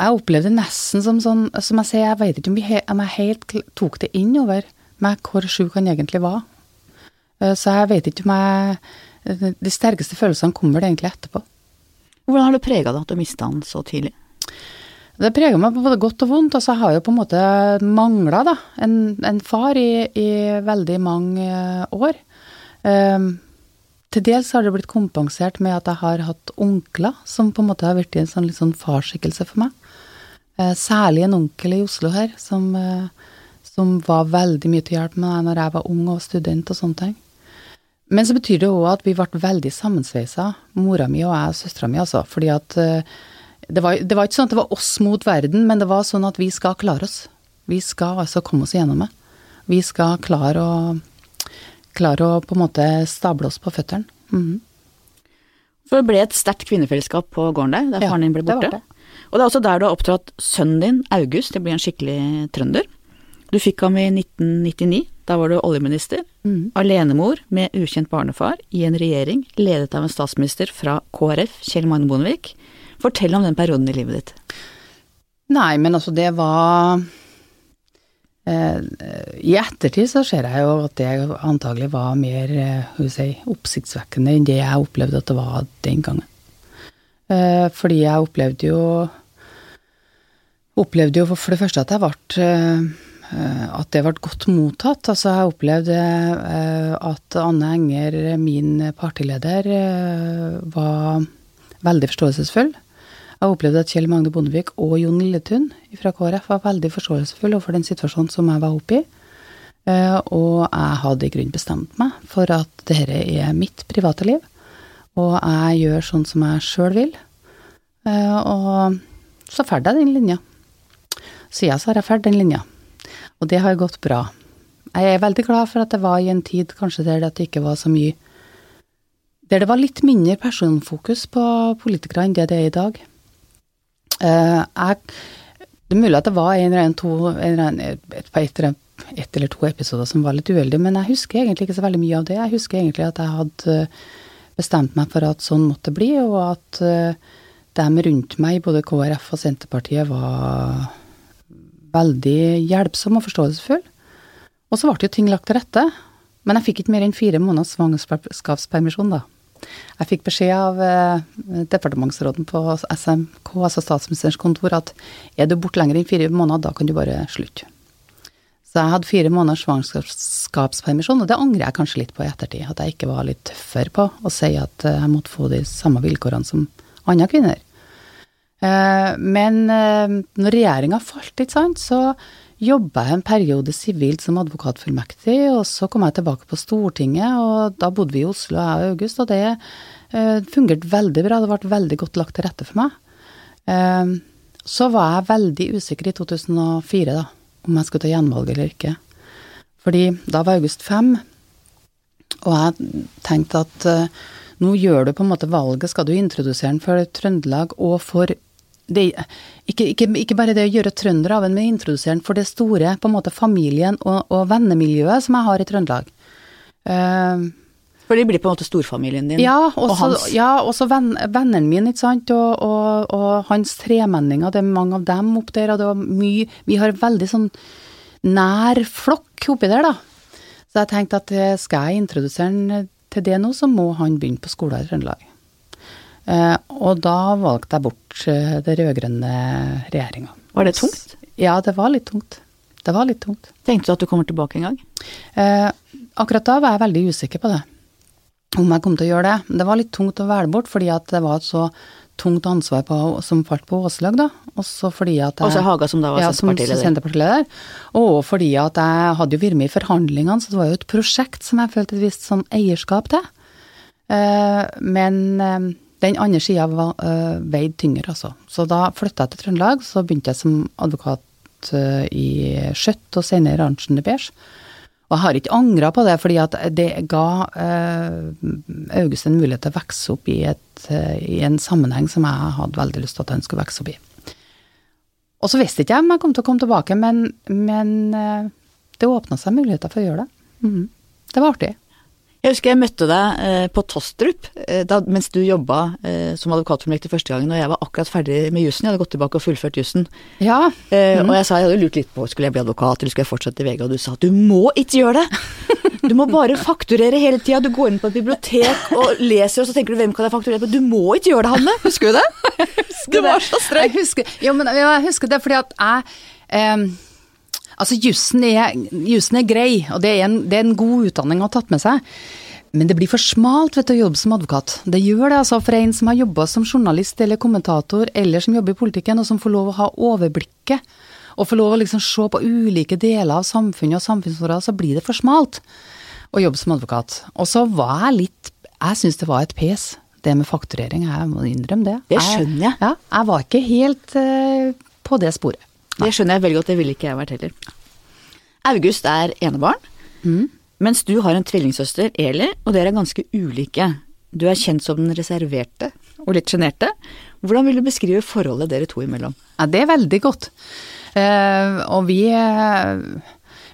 Speaker 2: Jeg opplevde det nesten som sånn Som jeg sier, jeg vet ikke om, om jeg helt tok det inn over meg hvor sjuk han egentlig var. Så jeg vet ikke om jeg De sterkeste følelsene kommer det egentlig etterpå.
Speaker 1: Hvordan har det prega deg at du mista han så tidlig?
Speaker 2: Det preger meg på både godt og vondt. Altså, jeg har jo på en måte mangla en, en, far i, i, veldig mange år. Um, til dels har det blitt kompensert med at jeg har hatt onkler som på en måte har blitt en sånn, sånn farsskikkelse for meg. Uh, særlig en onkel i Oslo her, som, uh, som var veldig mye til hjelp med meg når jeg var ung og student og sånne ting. Men så betyr det òg at vi ble veldig sammensveisa, mora mi og jeg og søstera mi, altså. Fordi at uh, det var, det var, ikke sånn at det var oss mot verden, men det var sånn at vi skal klare oss. Vi skal altså komme oss igjennom det. Vi skal klare å, klare å på en måte stable oss på føttene. Mm.
Speaker 1: For det ble et sterkt kvinnefellesskap på gården der, der
Speaker 2: ja,
Speaker 1: faren din ble borte.
Speaker 2: Det det.
Speaker 1: Og det er også der du har oppdratt sønnen din, August, det blir en skikkelig trønder. Du fikk ham i 1999, da var du oljeminister.
Speaker 2: Mm.
Speaker 1: Alenemor med ukjent barnefar i en regjering ledet av en statsminister fra KrF, Kjell Magne Bondevik. Fortell om den perioden i livet ditt.
Speaker 2: Nei, men altså, det var eh, I ettertid så ser jeg jo at det antagelig var mer eh, si, oppsiktsvekkende enn det jeg opplevde at det var den gangen. Eh, fordi jeg opplevde jo Opplevde jo for det første at jeg ble at det ble godt mottatt. Altså, jeg opplevde at Anne Enger, min partileder, var veldig forståelsesfull. Jeg opplevde at Kjell Magne Bondevik og Jon Lilletun fra KrF var veldig forståelsesfulle overfor den situasjonen som jeg var oppe i. Og jeg hadde i grunnen bestemt meg for at dette er mitt private liv, og jeg gjør sånn som jeg sjøl vil. Og så ferdig jeg den linja. siden så har jeg fulgt den linja. Og det har gått bra. Jeg er veldig glad for at det var i en tid kanskje der det ikke var så mye Der det var litt mindre personfokus på politikere enn det det er i dag. Eh, jeg, det er mulig at det var en eller annen to, eller annen, et, eller to episoder som var litt uheldige, men jeg husker egentlig ikke så veldig mye av det. Jeg husker egentlig at jeg hadde bestemt meg for at sånn måtte bli, og at uh, dem rundt meg, både KrF og Senterpartiet, var veldig hjelpsomme og forståelsesfulle. Og så ble jo ting lagt til rette. Men jeg fikk ikke mer enn fire måneders svangerskapspermisjon, da. Jeg fikk beskjed av eh, departementsråden på SMK, altså statsministerens kontor, at er du borte lenger enn fire måneder, da kan du bare slutte. Så jeg hadde fire måneders svangerskapspermisjon, og det angrer jeg kanskje litt på i ettertid. At jeg ikke var litt tøffere på å si at eh, jeg måtte få de samme vilkårene som andre kvinner. Eh, men eh, når regjeringa falt, ikke sant, så jobba jeg en periode sivilt som advokatfullmektig, og så kom jeg tilbake på Stortinget, og da bodde vi i Oslo, jeg og August, og det uh, fungerte veldig bra. Det ble veldig godt lagt til rette for meg. Så var jeg veldig usikker i 2004, da, om jeg skulle ta gjenvalg eller ikke. Fordi da var August fem, og jeg tenkte at nå gjør du på en måte valget, skal du introdusere den for Trøndelag og for det, ikke, ikke, ikke, bare det å gjøre trønder av en, men introdusere den for det store på en måte familien og, og vennemiljøet som jeg har i Trøndelag. Uh,
Speaker 1: for de blir på en måte storfamilien din?
Speaker 2: Ja, også, og hans? Ja, også ven, vennene mine, ikke sant, og, og, og hans tremenninger, det er mange av dem opp der, og det var mye Vi har veldig sånn nær flokk oppi der, da. Så jeg tenkte at eh, skal jeg introdusere den til det nå, så må han begynne på skolen i Trøndelag. Eh, og da valgte jeg bort eh, det rød-grønne regjeringa.
Speaker 1: Var det tungt?
Speaker 2: Ja, det var litt tungt. Det var litt tungt.
Speaker 1: Tenkte du at du kommer tilbake en gang?
Speaker 2: Eh, akkurat da var jeg veldig usikker på det. Om jeg kom til å gjøre det. Det var litt tungt å velge bort, fordi at det var et så tungt ansvar på, som falt på Åslaug, da. Også fordi at jeg
Speaker 1: Også Haga, som da var ja, Senterpartileder.
Speaker 2: Senterpartileder. Og fordi at jeg hadde jo vært med i forhandlingene, så det var jo et prosjekt som jeg følte et visst sånn eierskap til. Eh, men eh, den andre sida uh, veide tyngre, altså. Så da flytta jeg til Trøndelag. Så begynte jeg som advokat uh, i Skjøtt og senere Arntzen de Beige. Og jeg har ikke angra på det, fordi at det ga uh, August en mulighet til å vokse opp i, et, i, en sammenheng som jeg hadde veldig lyst til at han skulle vokse opp i. Og så visste ikke jeg om jeg kom til å komme tilbake, men, men det åpna seg muligheter for å gjøre det. Mm. Det var artig.
Speaker 1: Jeg husker jeg møtte deg eh, på Tostrup eh, da, mens du jobba eh, som advokatfullmektig første gangen, og jeg var akkurat ferdig med jussen. Jeg hadde gått tilbake og fullført jussen.
Speaker 2: Ja.
Speaker 1: Mm. Og jeg sa jeg hadde lurt litt på skulle jeg bli advokat eller skulle jeg fortsette i VG, og du sa at du må ikke gjøre det! Du må bare fakturere hele tida. Du går inn på et bibliotek og leser, og så tenker du hvem kan jeg fakturere på? Du må ikke gjøre det, Hanne! Husker du det?
Speaker 2: Husker du var så streng. Jeg husker, jo, men jeg husker det fordi at jeg um Altså, jussen er, jussen er grei, og det er, en, det er, en, god utdanning å ha tatt med seg. Men det blir for smalt vet du, å jobbe som advokat. Det gjør det altså for en som har jobba som journalist eller kommentator, eller som jobber i politikken, og som får lov å ha overblikket, og får lov å liksom se på ulike deler av samfunnet og samfunnsforhold, så blir det for smalt å jobbe som advokat. Og så var jeg litt Jeg syns det var et pes, det med fakturering. Jeg må innrømme det.
Speaker 1: Det skjønner jeg.
Speaker 2: Ja, jeg var ikke helt uh, på det sporet.
Speaker 1: Det skjønner jeg veldig godt, det ville ikke jeg vært heller. August er enebarn, mm. mens du har en tvillingsøster, Eli, og dere er ganske ulike. Du er kjent som den reserverte og litt sjenerte. Hvordan vil du beskrive forholdet dere to imellom?
Speaker 2: Ja, Det er veldig godt. Uh, og vi,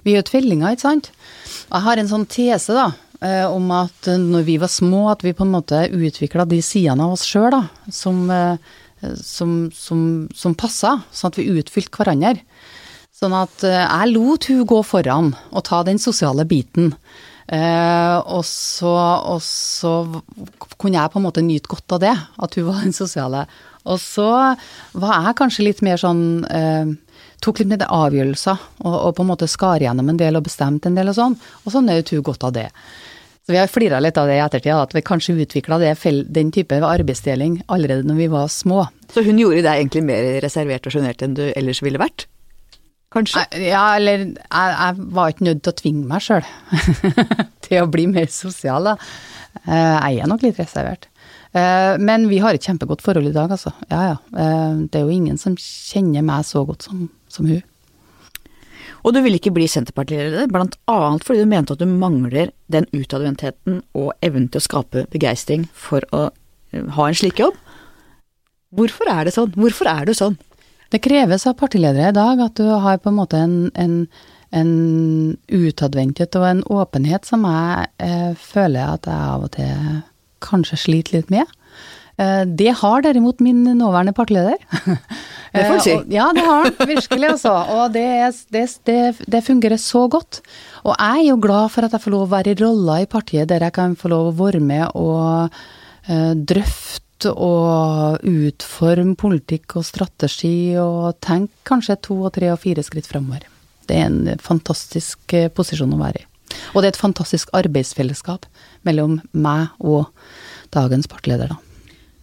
Speaker 2: vi er jo tvillinger, ikke sant. Jeg har en sånn tese, da, uh, om at når vi var små, at vi på en måte utvikla de sidene av oss sjøl, da, som uh, som, som, som passa, sånn at vi utfylte hverandre. Sånn at eh, jeg lot hun gå foran og ta den sosiale biten. Eh, og, så, og, så, kunne jeg på en måte nyte godt av det, at hun var den sosiale. Og så var jeg kanskje litt mer sånn eh, Tok litt mer avgjørelser og, og, på en måte skar gjennom en del og bestemte en del og sånn. Og så nøt hun godt av det. Så vi har flira litt av det i ettertid, at vi kanskje utvikla den type arbeidsdeling allerede når vi var små.
Speaker 1: Så hun gjorde deg egentlig mer reservert og sjenert enn du ellers ville vært? Kanskje?
Speaker 2: Ja, eller jeg, jeg var ikke nødt til å tvinge meg sjøl til å bli mer sosial, da. Eh, jeg er nok litt reservert. Eh, men vi har et kjempegodt forhold i dag, altså. Ja ja. Eh, det er jo ingen som kjenner meg så godt som, som hun.
Speaker 1: Og du ville ikke bli Senterpartileder, blant annet fordi du mente at du mangler den utadvendtheten og evnen til å skape begeistring for å eh, ha en slik jobb. Hvorfor er det sånn? Hvorfor er du sånn?
Speaker 2: Det kreves av partiledere i dag at du har på en måte en, en, en utadvendthet og en åpenhet som jeg eh, føler at jeg av og til kanskje sliter litt med. Eh, det har derimot min nåværende partileder.
Speaker 1: Det får du si.
Speaker 2: Eh, ja, det har han. Virkelig, altså. Og det, det, det, det, fungerer så godt. Og jeg er jo glad for at jeg får lov å være i roller i partiet der jeg kan få lov å være med og uh, drøfte og utforme politikk og strategi og tenke kanskje to og tre og fire skritt framover. Det er en fantastisk posisjon å være i. Og det er et fantastisk arbeidsfellesskap mellom meg og dagens partileder, da.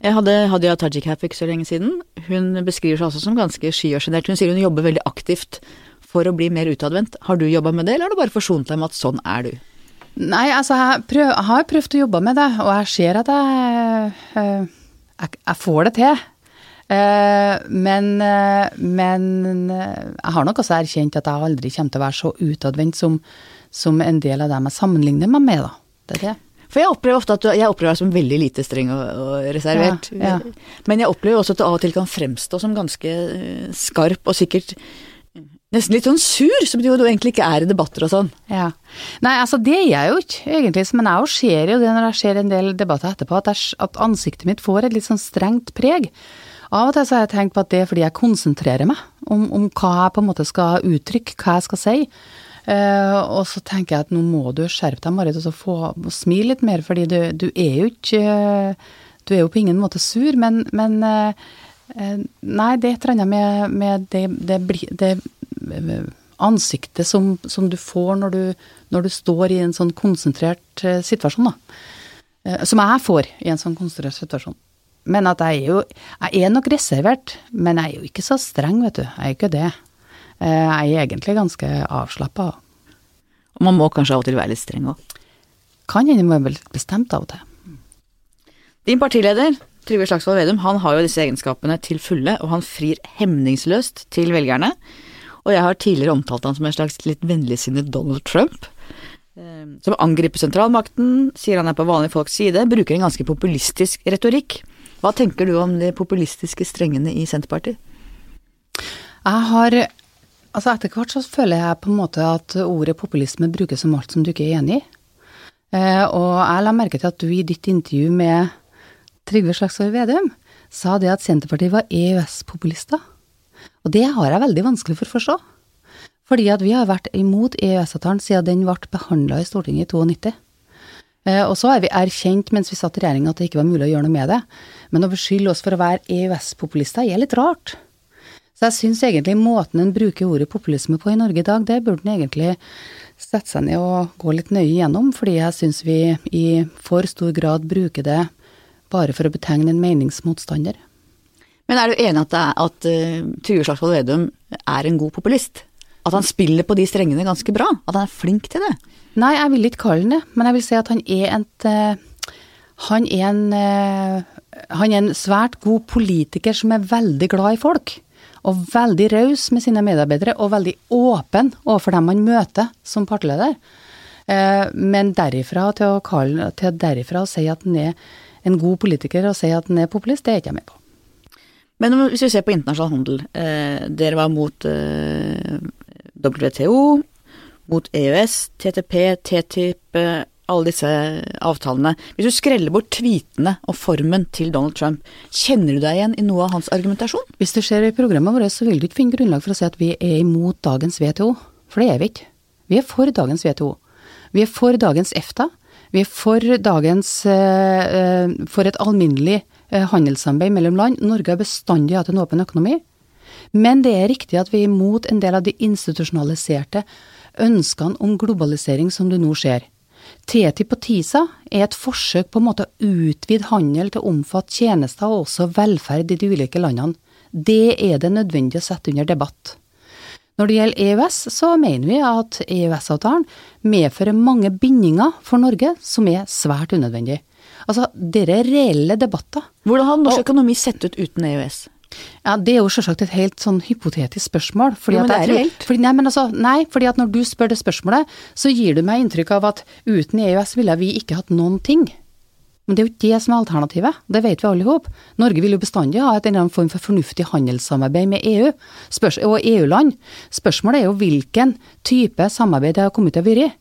Speaker 1: Jeg hadde Hadia Tajik her for ikke så lenge siden. Hun beskriver seg også som ganske sky og sjenert. Hun sier hun jobber veldig aktivt for å bli mer utadvendt. Har du jobba med det, eller har du bare forsont deg med at sånn er du?
Speaker 2: Nei, altså jeg, prøv, jeg har prøvd å jobbe med det, og jeg ser at jeg, eh, jeg, jeg får det til. Eh, men, eh, men, jeg har nok også erkjent at jeg aldri kommer til å være så utadvendt som, som en del av dem jeg sammenligner meg med, da. Det er det.
Speaker 1: For jeg opplever ofte at du, jeg opplever deg som veldig lite streng og, og reservert. Ja, ja. Men jeg opplever også at du av og til kan fremstå som ganske eh, skarp og sikkert nesten litt sånn sur, som du jo egentlig ikke er i debatter og sånn.
Speaker 2: Ja. Nei, altså det er jeg jo ikke, egentlig. Men jeg ser jo det når jeg ser en del debatter etterpå, at, jeg, at ansiktet mitt får et litt sånn strengt preg. Av og til så har jeg tenkt på at det er fordi jeg konsentrerer meg om, om hva jeg på en måte skal uttrykke, hva jeg skal si. Uh, og så tenker jeg at nå må du skjerpe deg, Marit, og så få smile litt mer, fordi du, du, er jo ikke Du er jo på ingen måte sur, men, men uh, Nei, det er et eller annet med, med det, det, det, ansiktet som, som, du får når du, når du, står i en sånn konsentrert situasjon, da. som jeg får i en sånn konsentrert situasjon. Men at jeg er jo Jeg er nok reservert, men jeg er jo ikke så streng, vet du. Jeg er ikke det. Eh, jeg er egentlig ganske avslappa.
Speaker 1: Og man må kanskje av og til være litt streng òg?
Speaker 2: Kan hende man litt bestemt av og til.
Speaker 1: Din partileder, Trygve Slagsvold Vedum, han har jo disse egenskapene til fulle, og han frir hemningsløst til velgerne. Og jeg har tidligere omtalt han som en slags litt vennligsinnet Donald Trump. Eh, som angriper sentralmakten, sier han er på vanlige folks side, bruker en ganske populistisk retorikk. Hva tenker du om de populistiske strengene i Senterpartiet?
Speaker 2: Jeg har Altså Etter hvert så føler jeg på en måte at ordet populisme brukes som alt som du ikke er enig i. Eh, og jeg la merke til at du i ditt intervju med Trygve Slagsvold Vedum sa det at Senterpartiet var EØS-populister. Og det har jeg veldig vanskelig for å forstå. Fordi at vi har vært imot EØS-avtalen siden den ble behandla i Stortinget i 92. Eh, og så har vi erkjent mens vi satt i regjering at det ikke var mulig å gjøre noe med det. Men å beskylde oss for å være EØS-populister er litt rart. Så jeg syns egentlig måten en bruker ordet populisme på i Norge i dag, det burde en egentlig sette seg ned og gå litt nøye gjennom, fordi jeg syns vi i for stor grad bruker det bare for å betegne en meningsmotstander.
Speaker 1: Men er du enig at, at uh, Trygve Slagsvold Vedum er en god populist? At han spiller på de strengene ganske bra? At han er flink til det?
Speaker 2: Nei, jeg vil ikke kalle han det, men jeg vil si at han er et uh, han er, en, uh, han er en svært god politiker som er veldig glad i folk og veldig raus med sine medarbeidere, og veldig åpen overfor dem man møter som partileder. Eh, men derifra til å, kalle, til derifra å si at han er en god politiker og si at han er populist, det er ikke jeg med på.
Speaker 1: Men hvis vi ser på internasjonal handel. Eh, dere var mot eh, WTO, mot EØS, TTP, TTIP, alle disse avtalene. Hvis du skreller bort tweetene og formen til Donald Trump, kjenner du deg igjen i noe av hans argumentasjon?
Speaker 2: Hvis det skjer i programmet vårt, så vil du ikke finne grunnlag for å si at vi er imot dagens WTO, for det er vi ikke. Vi er for dagens WTO. Vi er for dagens EFTA. Vi er for dagens uh, For et alminnelig uh, handelssamarbeid mellom land. Norge har bestandig hatt en åpen økonomi. Men det er riktig at vi er imot en del av de institusjonaliserte ønskene om globalisering som du nå ser. TTIP og TISA er et forsøk på en måte å utvide handel til å omfatte tjenester og også velferd i de ulike landene. Det er det nødvendig å sette under debatt. Når det gjelder EØS, så mener vi at EØS-avtalen medfører mange bindinger for Norge som er svært unødvendige. Altså, dere er reelle debatter.
Speaker 1: Hvordan hadde norsk økonomi sett ut uten EØS?
Speaker 2: Ja, Det er jo selvsagt et helt sånn hypotetisk spørsmål. Fordi
Speaker 1: Jo, men
Speaker 2: at
Speaker 1: det er reelt.
Speaker 2: Fordi, nei, men altså, nei, fordi at når du spør det spørsmålet, så gir du meg inntrykk av at uten EØS ville vi ikke hatt noen ting. Men det er jo ikke det som er alternativet, det vet vi alle i hop. Norge vil jo bestandig ha et en eller annen form for fornuftig handelssamarbeid med EU Spørs og EU-land. Spørsmålet er jo hvilken type samarbeid det har kommet til å være.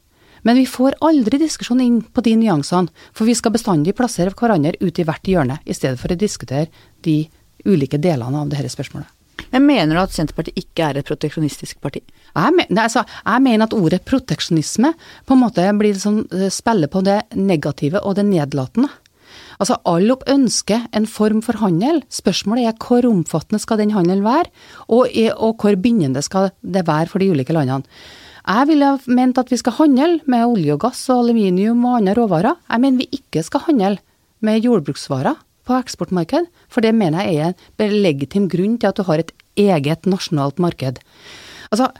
Speaker 2: Men vi får aldri diskusjon inn på de nyansene, for vi skal bestandig plassere hverandre ut i hvert hjørne, i stedet for å diskutere de ulike delene av dette spørsmålet.
Speaker 1: Men mener du at Senterpartiet ikke er et proteksjonistisk parti?
Speaker 2: Jeg, men, altså, jeg mener at ordet proteksjonisme på en måte blir sånn, eh, spiller på det negative og det nedlatende. Altså, Alle ønsker en form for handel. Spørsmålet er hvor omfattende skal den handelen være, og, og hvor bindende skal det være for de ulike landene. Jeg ville ment at vi skal handle med olje og gass og aluminium og andre råvarer. Jeg mener vi ikke skal handle med jordbruksvarer på eksportmarked, for det mener jeg er en legitim grunn til at du har et eget nasjonalt marked. Altså,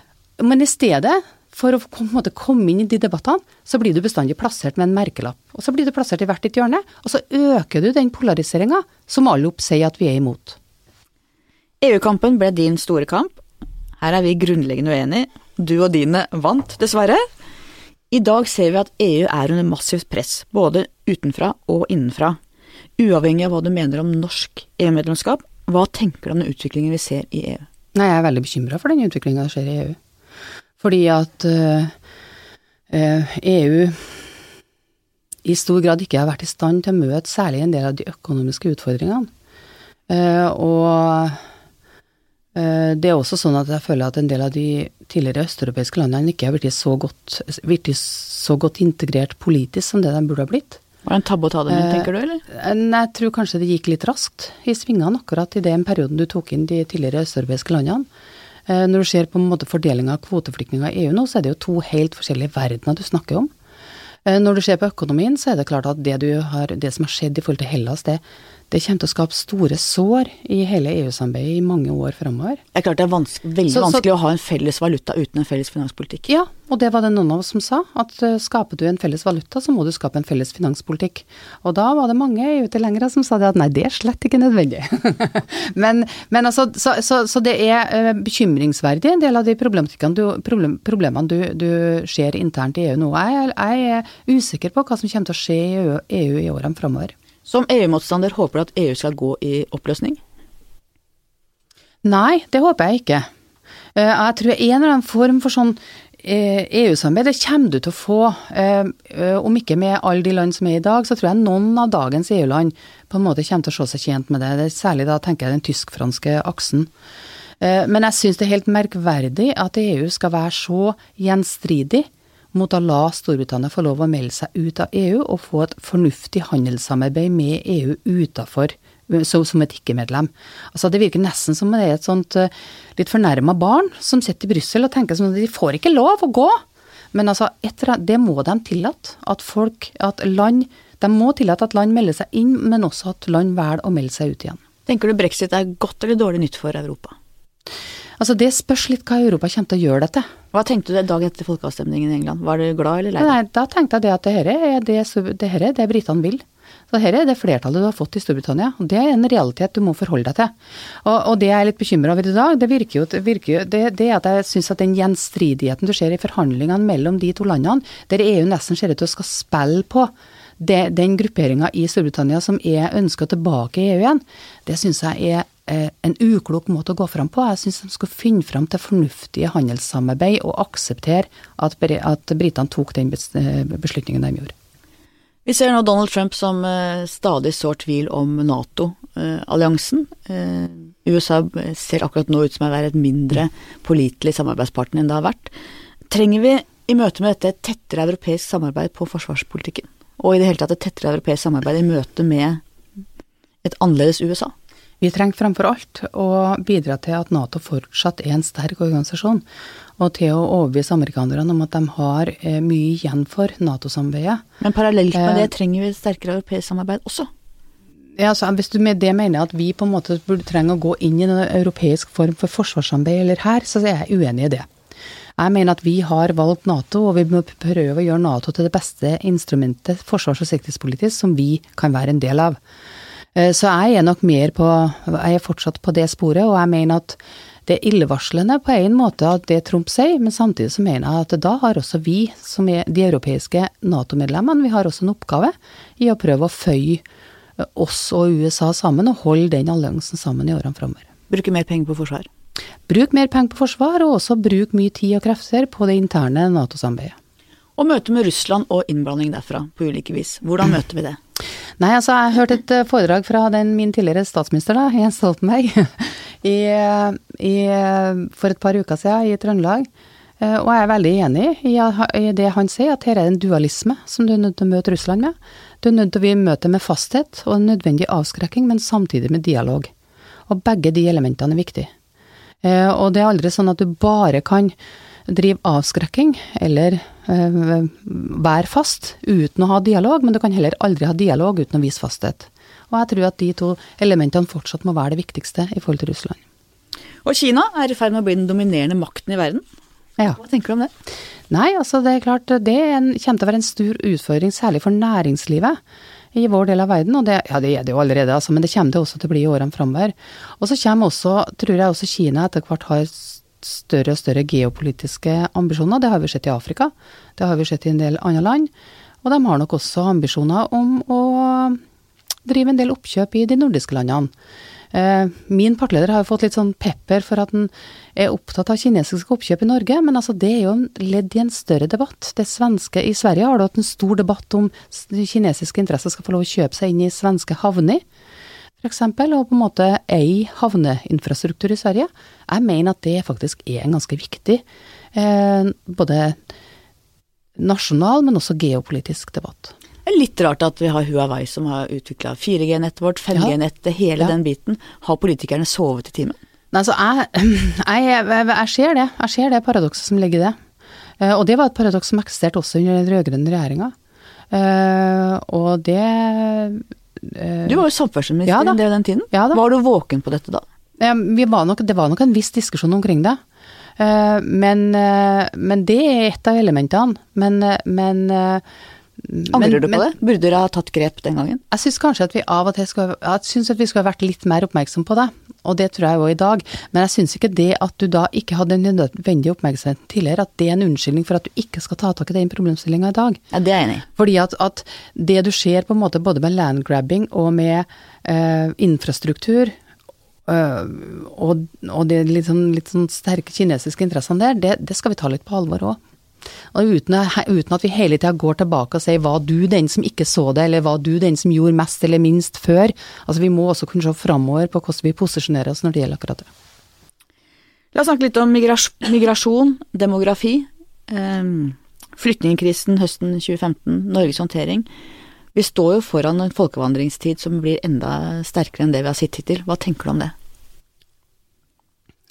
Speaker 2: men i stedet for å måte komme inn i de debattene, så blir du bestandig plassert med en merkelapp. Og så blir du plassert i hvert ditt hjørne, og så øker du den polariseringa som alle opp sier at vi er imot.
Speaker 1: EU-kampen ble din store kamp. Her er vi grunnleggende uenige. Du og dine vant, dessverre. I dag ser vi at EU er under massivt press, både utenfra og innenfra. Uavhengig av hva du mener om norsk EU-medlemskap, hva tenker du om den utviklingen vi ser i E EU?
Speaker 2: Nei, jeg er veldig bekymra for den utviklinga som skjer i EU. Fordi at uh, eh, EU i stor grad ikke har vært i stand til å møte særlig en del av de økonomiske utfordringene. Uh, og eh, det er også sånn at jeg føler at en del av de tidligere østeuropeiske landene ikke har blitt så så godt integrert politisk som det de burde ha blitt.
Speaker 1: Var det en tabbe å ta det med,
Speaker 2: Eh,
Speaker 1: tenker du, eller?
Speaker 2: Jeg tror kanskje det gikk litt raskt i svingene akkurat i den perioden du tok inn de tidligere østeuropeiske landene. Eh, Når du ser på en måte fordelinga av kvoteflyktninger i EU nå, så er det jo to helt forskjellige verdener du snakker om. Eh, Når du ser på økonomien, så er det klart at det, du har, det som har skjedd i forhold til Hellas, det, det kommer til å skape store sår i hele EU-samarbeidet i mange år framover.
Speaker 1: Det er klart det er vans veldig
Speaker 2: Så- så-
Speaker 1: vanskelig å ha en felles valuta uten en felles finanspolitikk.
Speaker 2: Ja, og det var det noen av oss som sa, at eh, skaper du en felles valuta, så må du skape en felles finanspolitikk. Og da var det mange EU-tilhengere som sa det at nei, det er slett ikke nødvendig. men, men altså, så, så, så det er eh, bekymringsverdig en del av de problematikkene du, problem, problemene du, du ser internt i EU nå. Jeg, jeg er usikker på hva som kommer til å skje i EU, EU i årene framover.
Speaker 1: Som EU-motstander håper du at EU skal gå i oppløsning?
Speaker 2: Nei, det håper jeg ikke. Eh, Jeg tror en eller annen form for sånn eh, EU-samarbeid, det kommer du til å få. eh, Om ikke med alle de land som er i dag, så tror jeg noen av dagens EU-land på en måte kommer til å se seg tjent med det. det særlig da tenker jeg den tysk-franske aksen. Men jeg syns det er helt merkverdig at EU skal være så gjenstridig mot å la Storbritannia få lov å melde seg ut av EU og få et fornuftig handelssamarbeid med EU utafor som et ikke-medlem. Altså Det virker nesten som det er et sånt eh, litt fornærma barn som sitter i Brussel og tenker sånn at de får ikke lov å gå. Men altså, etter, det må de tillate. At folk, at land De må tillate at land melder seg inn, men også at land velger å melde seg ut igjen.
Speaker 1: Tenker du brexit er godt eller dårlig nytt for Europa?
Speaker 2: Altså Det spørs litt hva Europa kommer til å gjøre dette.
Speaker 1: Hva tenkte du dagen etter folkeavstemningen i England? Var du glad eller lei deg?
Speaker 2: Da tenkte jeg det at det her er det, det, her er det britene vil. Så her er det flertallet du har fått i Storbritannia. og Det er en realitet du må forholde deg til. Og, og det jeg er litt bekymra over i dag, det virker jo, det, virker jo det, det at jeg syns at den gjenstridigheten du ser i forhandlingene mellom de to landene, der EU nesten ser ut til å skal spille på det, den grupperinga i Storbritannia som er ønska tilbake i EU igjen, det syns jeg er en uklok måte å gå fram på. Jeg syns de skulle finne fram til fornuftige handelssamarbeid og akseptere at, at britene tok den eh, beslutningen de gjorde.
Speaker 1: Vi ser nå Donald Trump som eh, stadig sår tvil om Nato-alliansen. Eh, USA ser akkurat nå ut som å være et mindre pålitelig samarbeidspartner enn det har vært. Trenger vi i møte med dette et tettere europeisk samarbeid på forsvarspolitikken? Og i det hele tatt et tettere europeisk samarbeid i møte med et annerledes USA?
Speaker 2: Vi trenger fremfor alt å bidra til at Nato fortsatt er en sterk organisasjon, og til å overbevise amerikanerne om at de har eh, mye igjen for Nato-samarbeidet.
Speaker 1: Men parallelt med
Speaker 2: Eh.
Speaker 1: det trenger vi et sterkere europeisk samarbeid også.
Speaker 2: Ja, altså, hvis du med det mener at vi på en måte burde trenge å gå inn i en europeisk form for forsvarssamarbeid eller her, så er jeg uenig i det. Jeg mener at vi har valgt Nato, og vi må prøve å gjøre Nato til det beste instrumentet forsvars- og sikkerhetspolitisk som vi kan være en del av. Eh, så jeg er nok mer på Jeg er fortsatt på det sporet, og jeg mener at det er illevarslende på en måte at det Trump sier, men samtidig så mener jeg at da har også vi, som er de europeiske Nato-medlemmene, vi har også en oppgave i å prøve å føye oss og USA sammen, og holde den alliansen sammen i årene framover.
Speaker 1: Bruke mer penger på forsvar?
Speaker 2: Bruk mer penger på forsvar, og også bruk mye tid og krefter på det interne Nato-samarbeidet.
Speaker 1: Og møte med Russland og innblanding derfra, på ulike vis. Hvordan møter vi det?
Speaker 2: Nei, altså jeg hørte et eh, foredrag fra den, min tidligere statsminister, da, Jens Stoltenberg, i, i, for et par uker siden i Trøndelag. Eh, og jeg er veldig enig i, i det han sier, at her er det en dualisme som du er nødt til å møte Russland med. Du er nødt til å møte med fasthet og en nødvendig avskrekking, men samtidig med dialog. Og begge de elementene er viktige. Eh, og det er aldri sånn at du bare kan drive avskrekking eller eh, vær fast uten å ha dialog, men du kan heller aldri ha dialog uten å vise fasthet. Og jeg tror at de to elementene fortsatt må være det viktigste i forhold til Russland.
Speaker 1: Og Kina er i ferd med å bli den dominerende makten i verden.
Speaker 2: Ja.
Speaker 1: Hva tenker du om det?
Speaker 2: Nei, altså det er klart det er en, kommer til å være en stor utfordring, særlig for næringslivet i vår del av verden, og det, ja, det er det jo allerede, altså, men det kommer det også til å bli i årene framover. Og så kommer også, tror jeg også Kina etter hvert har større og større geopolitiske ambisjoner. Det har vi sett i Afrika, det har vi sett i en del andre land. Og de har nok også ambisjoner om å drive en del oppkjøp i de nordiske landene. Eh, min partileder har jo fått litt sånn pepper for at han er opptatt av kinesiske oppkjøp i Norge, men altså det er jo ledd i en større debatt. Det svenske, I Sverige har du hatt en stor debatt om kinesiske interesser skal få lov å kjøpe seg inn i svenske havner, f.eks., og på en måte ei havneinfrastruktur i Sverige. Jeg mener at det faktisk er en ganske viktig eh, både nasjonal, men også geopolitisk debatt.
Speaker 1: Det er litt rart at vi har Huawei som har utvikla 4G-nettet vårt, 5G-nettet, hele ja. den biten. Har politikerne sovet i timen?
Speaker 2: Nei, altså jeg, jeg, jeg, ser det. Jeg ser det paradokset som ligger i det. Eh, og det var et paradoks som eksisterte også under den rød-grønne regjeringa. Eh, og det
Speaker 1: uh, Du var jo samferdselsminister ja, en del av den tiden.
Speaker 2: Ja,
Speaker 1: var du våken på dette da?
Speaker 2: Var nok, det var nok en viss diskusjon omkring det. Men, men det er et av elementene. Men, men
Speaker 1: Angrer du på men, det? Burde dere ha tatt grep den gangen?
Speaker 2: Jeg syns kanskje at vi av og til skulle, jeg synes at vi skulle vært litt mer oppmerksom på det, og det tror jeg òg i dag. Men jeg syns ikke det at du da ikke hadde den nødvendige oppmerksomheten tidligere, at det er en unnskyldning for at du ikke skal ta tak i den problemstillinga i dag.
Speaker 1: Ja, det er jeg enig i.
Speaker 2: Fordi at, at, det du ser på en måte både med landgrabbing og med eh, infrastruktur, Uh, og, og de litt sånn, litt sånn sterke kinesiske interessene der, det, det, skal vi ta litt på alvor òg. Og uten, uten, at vi hele tida går tilbake og sier var du den som ikke så det, eller var du den som gjorde mest eller minst før. Altså vi må også kunne se framover på hvordan vi posisjonerer oss når det gjelder akkurat det.
Speaker 1: La oss snakke litt om migrasjon, demografi. Um, Flyktningkrisen høsten 2015, Norges håndtering. Vi står jo foran en folkevandringstid som blir enda sterkere enn det vi har sett hittil. Hva tenker du om det?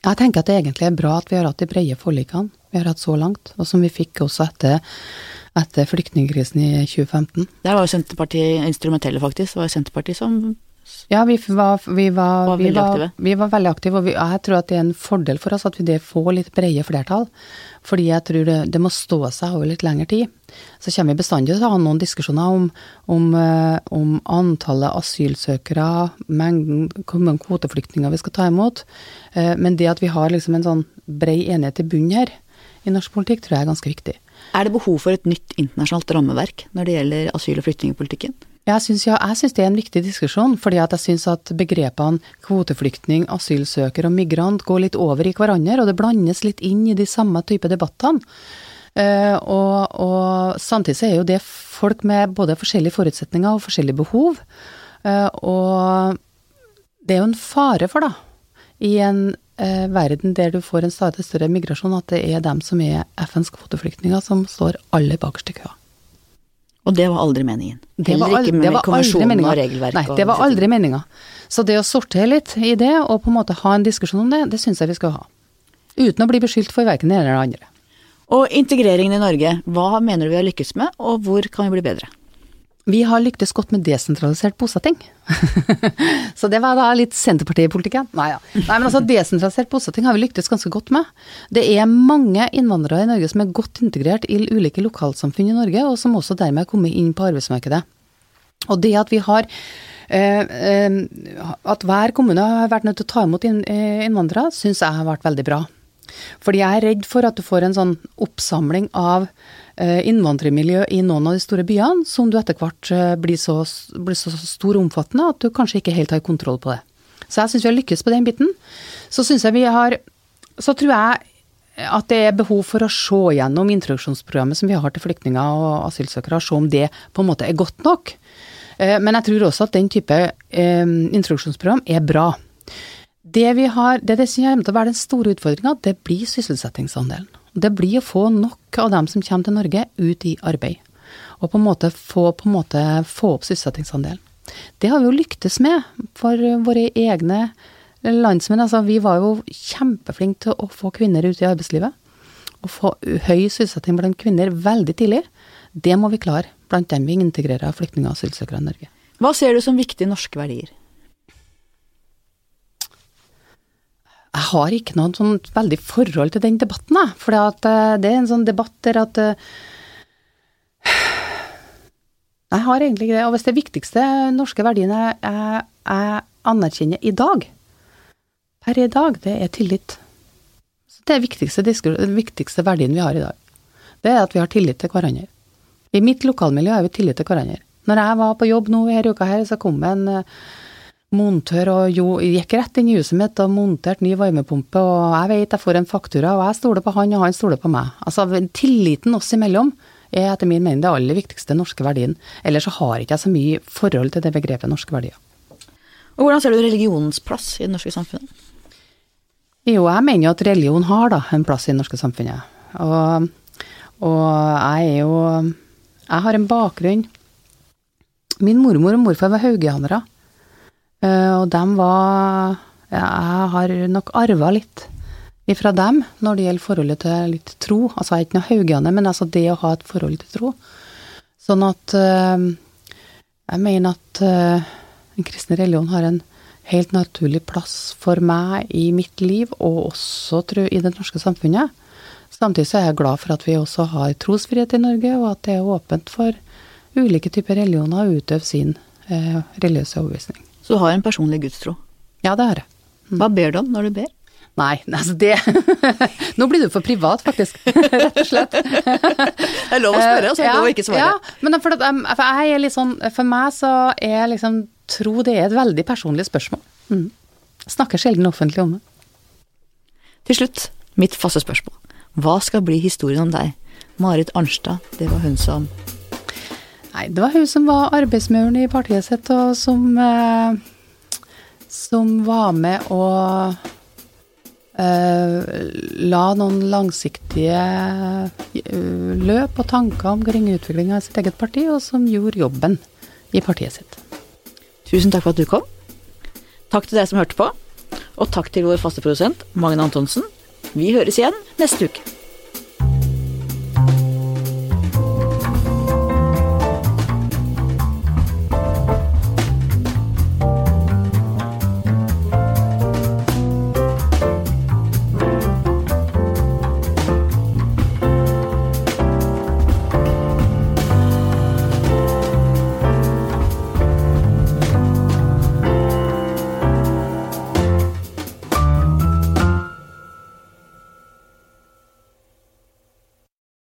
Speaker 2: Jeg tenker at det egentlig er bra at vi har hatt de brede forlikene vi har hatt så langt, og som vi fikk også etter, etter flyktningkrisen i 2015.
Speaker 1: Der var jo Senterpartiet instrumentelle, faktisk. Det var jo Senterpartiet som
Speaker 2: ja, vi var, vi var,
Speaker 1: var,
Speaker 2: vi
Speaker 1: aktive.
Speaker 2: vi var veldig aktive. Og jeg tror at det er en fordel for oss at vi får litt brede flertall. Fordi jeg tror det, det må stå seg over litt lengre tid. Så kommer vi bestandig til å ha noen diskusjoner om, om, eh, om antallet asylsøkere, mengden, hvor mange kvoteflyktninger vi skal ta imot. Eh, men det at vi har liksom en sånn bred enighet i bunnen her, i norsk politikk, tror jeg er ganske viktig.
Speaker 1: Er det behov for et nytt internasjonalt rammeverk når det gjelder asyl- og flyktningpolitikken?
Speaker 2: Jeg syns, ja, jeg syns det er en viktig diskusjon, fordi jeg syns at begrepene kvoteflyktning, asylsøker og migrant går litt over i hverandre, og det blandes litt inn i de samme type debattene. Uh, og, og, samtidig så er jo det folk med både forskjellige forutsetninger og forskjellige behov. Uh, og det er jo en fare for, da, i en verden der du får en stadig større migrasjon, at det er dem som er FNs kvoteflyktninger som står aller bakerst i køa.
Speaker 1: Og det var aldri meningen?
Speaker 2: Heller
Speaker 1: ikke med konvensjonen og?
Speaker 2: Nei, det var aldri meninga. Så det å sortere litt i det, og på en måte ha en diskusjon om det, det syns jeg vi skal ha. Uten å bli beskyldt for verken det ene eller det andre.
Speaker 1: Og integreringen i Norge, hva mener du vi har lykkes med, og hvor kan vi bli bedre?
Speaker 2: Vi har lyktes godt med desentralisert bosetting. så det var da litt Senterpartipolitikken. Nei, ja. Nei, men altså desentralisert bosetting har vi lyktes ganske godt med. Det er mange innvandrere i Norge som er godt integrert i ulike lokalsamfunn i Norge, og som også dermed er kommet inn på arbeidsmarkedet. Og det at vi har At hver kommune har vært nødt til å ta imot innvandrere, syns jeg har vært veldig bra. Fordi jeg er redd for at du får en sånn oppsamling av innvandrermiljø i noen av de store byene, som du etter hvert blir så, blir så stor og omfattende at du kanskje ikke helt har kontroll på det. Så jeg syns vi har lykkes på den biten. Så syns jeg vi har Så tror jeg at det er behov for å se gjennom introduksjonsprogrammet som vi har til flyktninger og asylsøkere, og se om det på en måte er godt nok. Eh, men jeg tror også at den type eh, introduksjonsprogram er bra. Det vi har, det, det som kommer til å være den store utfordringa, det blir sysselsettingsandelen. Det blir å få nok av dem som kommer til Norge, ut i arbeid. Og på en måte få, en måte få opp sysselsettingsandelen. Det har vi jo lyktes med for våre egne landsmenn. Altså, vi var jo kjempeflinke til å få kvinner ut i arbeidslivet. Å få høy sysselsetting blant kvinner veldig tidlig. Det må vi klare blant dem vi integrerer flyktninger og asylsøkere i Norge.
Speaker 1: Hva ser du som viktige norske verdier?
Speaker 2: Jeg har ikke noe sånn veldig forhold til den debatten, jeg. For eh, det er en sånn debatt der at eh, Jeg har egentlig ikke det. Og hvis det viktigste norske verdiene jeg, jeg anerkjenner i dag, per i dag, det er tillit. Så det er viktigste, den viktigste verdien vi har i dag. Det er at vi har tillit til hverandre. I mitt lokalmiljø har vi tillit til hverandre. Når jeg var på jobb nå denne uka her, så kom en uh, montør og jo, gikk rett inn i huset mitt og monterte ny varmepumpe, og jeg vet jeg får en faktura, og jeg stoler på han, og han stoler på meg. Altså, tilliten oss imellom er etter min mening det aller viktigste norske verdien. Ellers så har ikke jeg så mye forhold til det begrepet norske verdier.
Speaker 1: Og Hvordan ser du religionens plass i det norske samfunnet?
Speaker 2: Jo, jeg mener jo at religion har da en plass i det norske samfunnet. Og, og jeg er jo Jeg har en bakgrunn Min mormor og morfar var haugianere. Eh, og dem var Jeg har nok arva litt ifra dem når det gjelder forholdet til litt tro. Altså jeg er ikke noe haugiane, men altså det å ha et forhold til tro. Sånn at øh, jeg mener at øh, den kristne religion har en helt naturlig plass for meg i mitt liv, og også tror, i det norske samfunnet. Samtidig så er jeg glad for at vi også har trosfrihet i Norge, og at det er åpent for ulike typer religioner å utøve sin eh, religiøse overbevisning.
Speaker 1: Så du har en personlig gudstro?
Speaker 2: Ja, det har jeg.
Speaker 1: Mm. Hva ber du om når du ber?
Speaker 2: Nei, altså det Nå blir du for privat, faktisk. Rett og slett.
Speaker 1: Det er lov å spørre, og så er det lov å ikke svare.
Speaker 2: Ja, men for, at, for, jeg er litt sånn, for meg så er liksom tro det er et veldig personlig spørsmål. Mm. Snakker sjelden offentlig om det.
Speaker 1: Til slutt, mitt faste spørsmål. Hva skal bli historien om deg? Marit Arnstad, det var hun som
Speaker 2: Nei, det var hun som var arbeidsmuren i partiet sitt, og som eh, Som var med å Uh, la noen langsiktige uh, løp og tanker omkring utviklinga av sitt eget parti, og som gjorde jobben i partiet sitt.
Speaker 1: Tusen takk for at du kom. Takk til deg som hørte på, og takk til vår faste produsent Magne Antonsen. Vi høres igjen neste uke.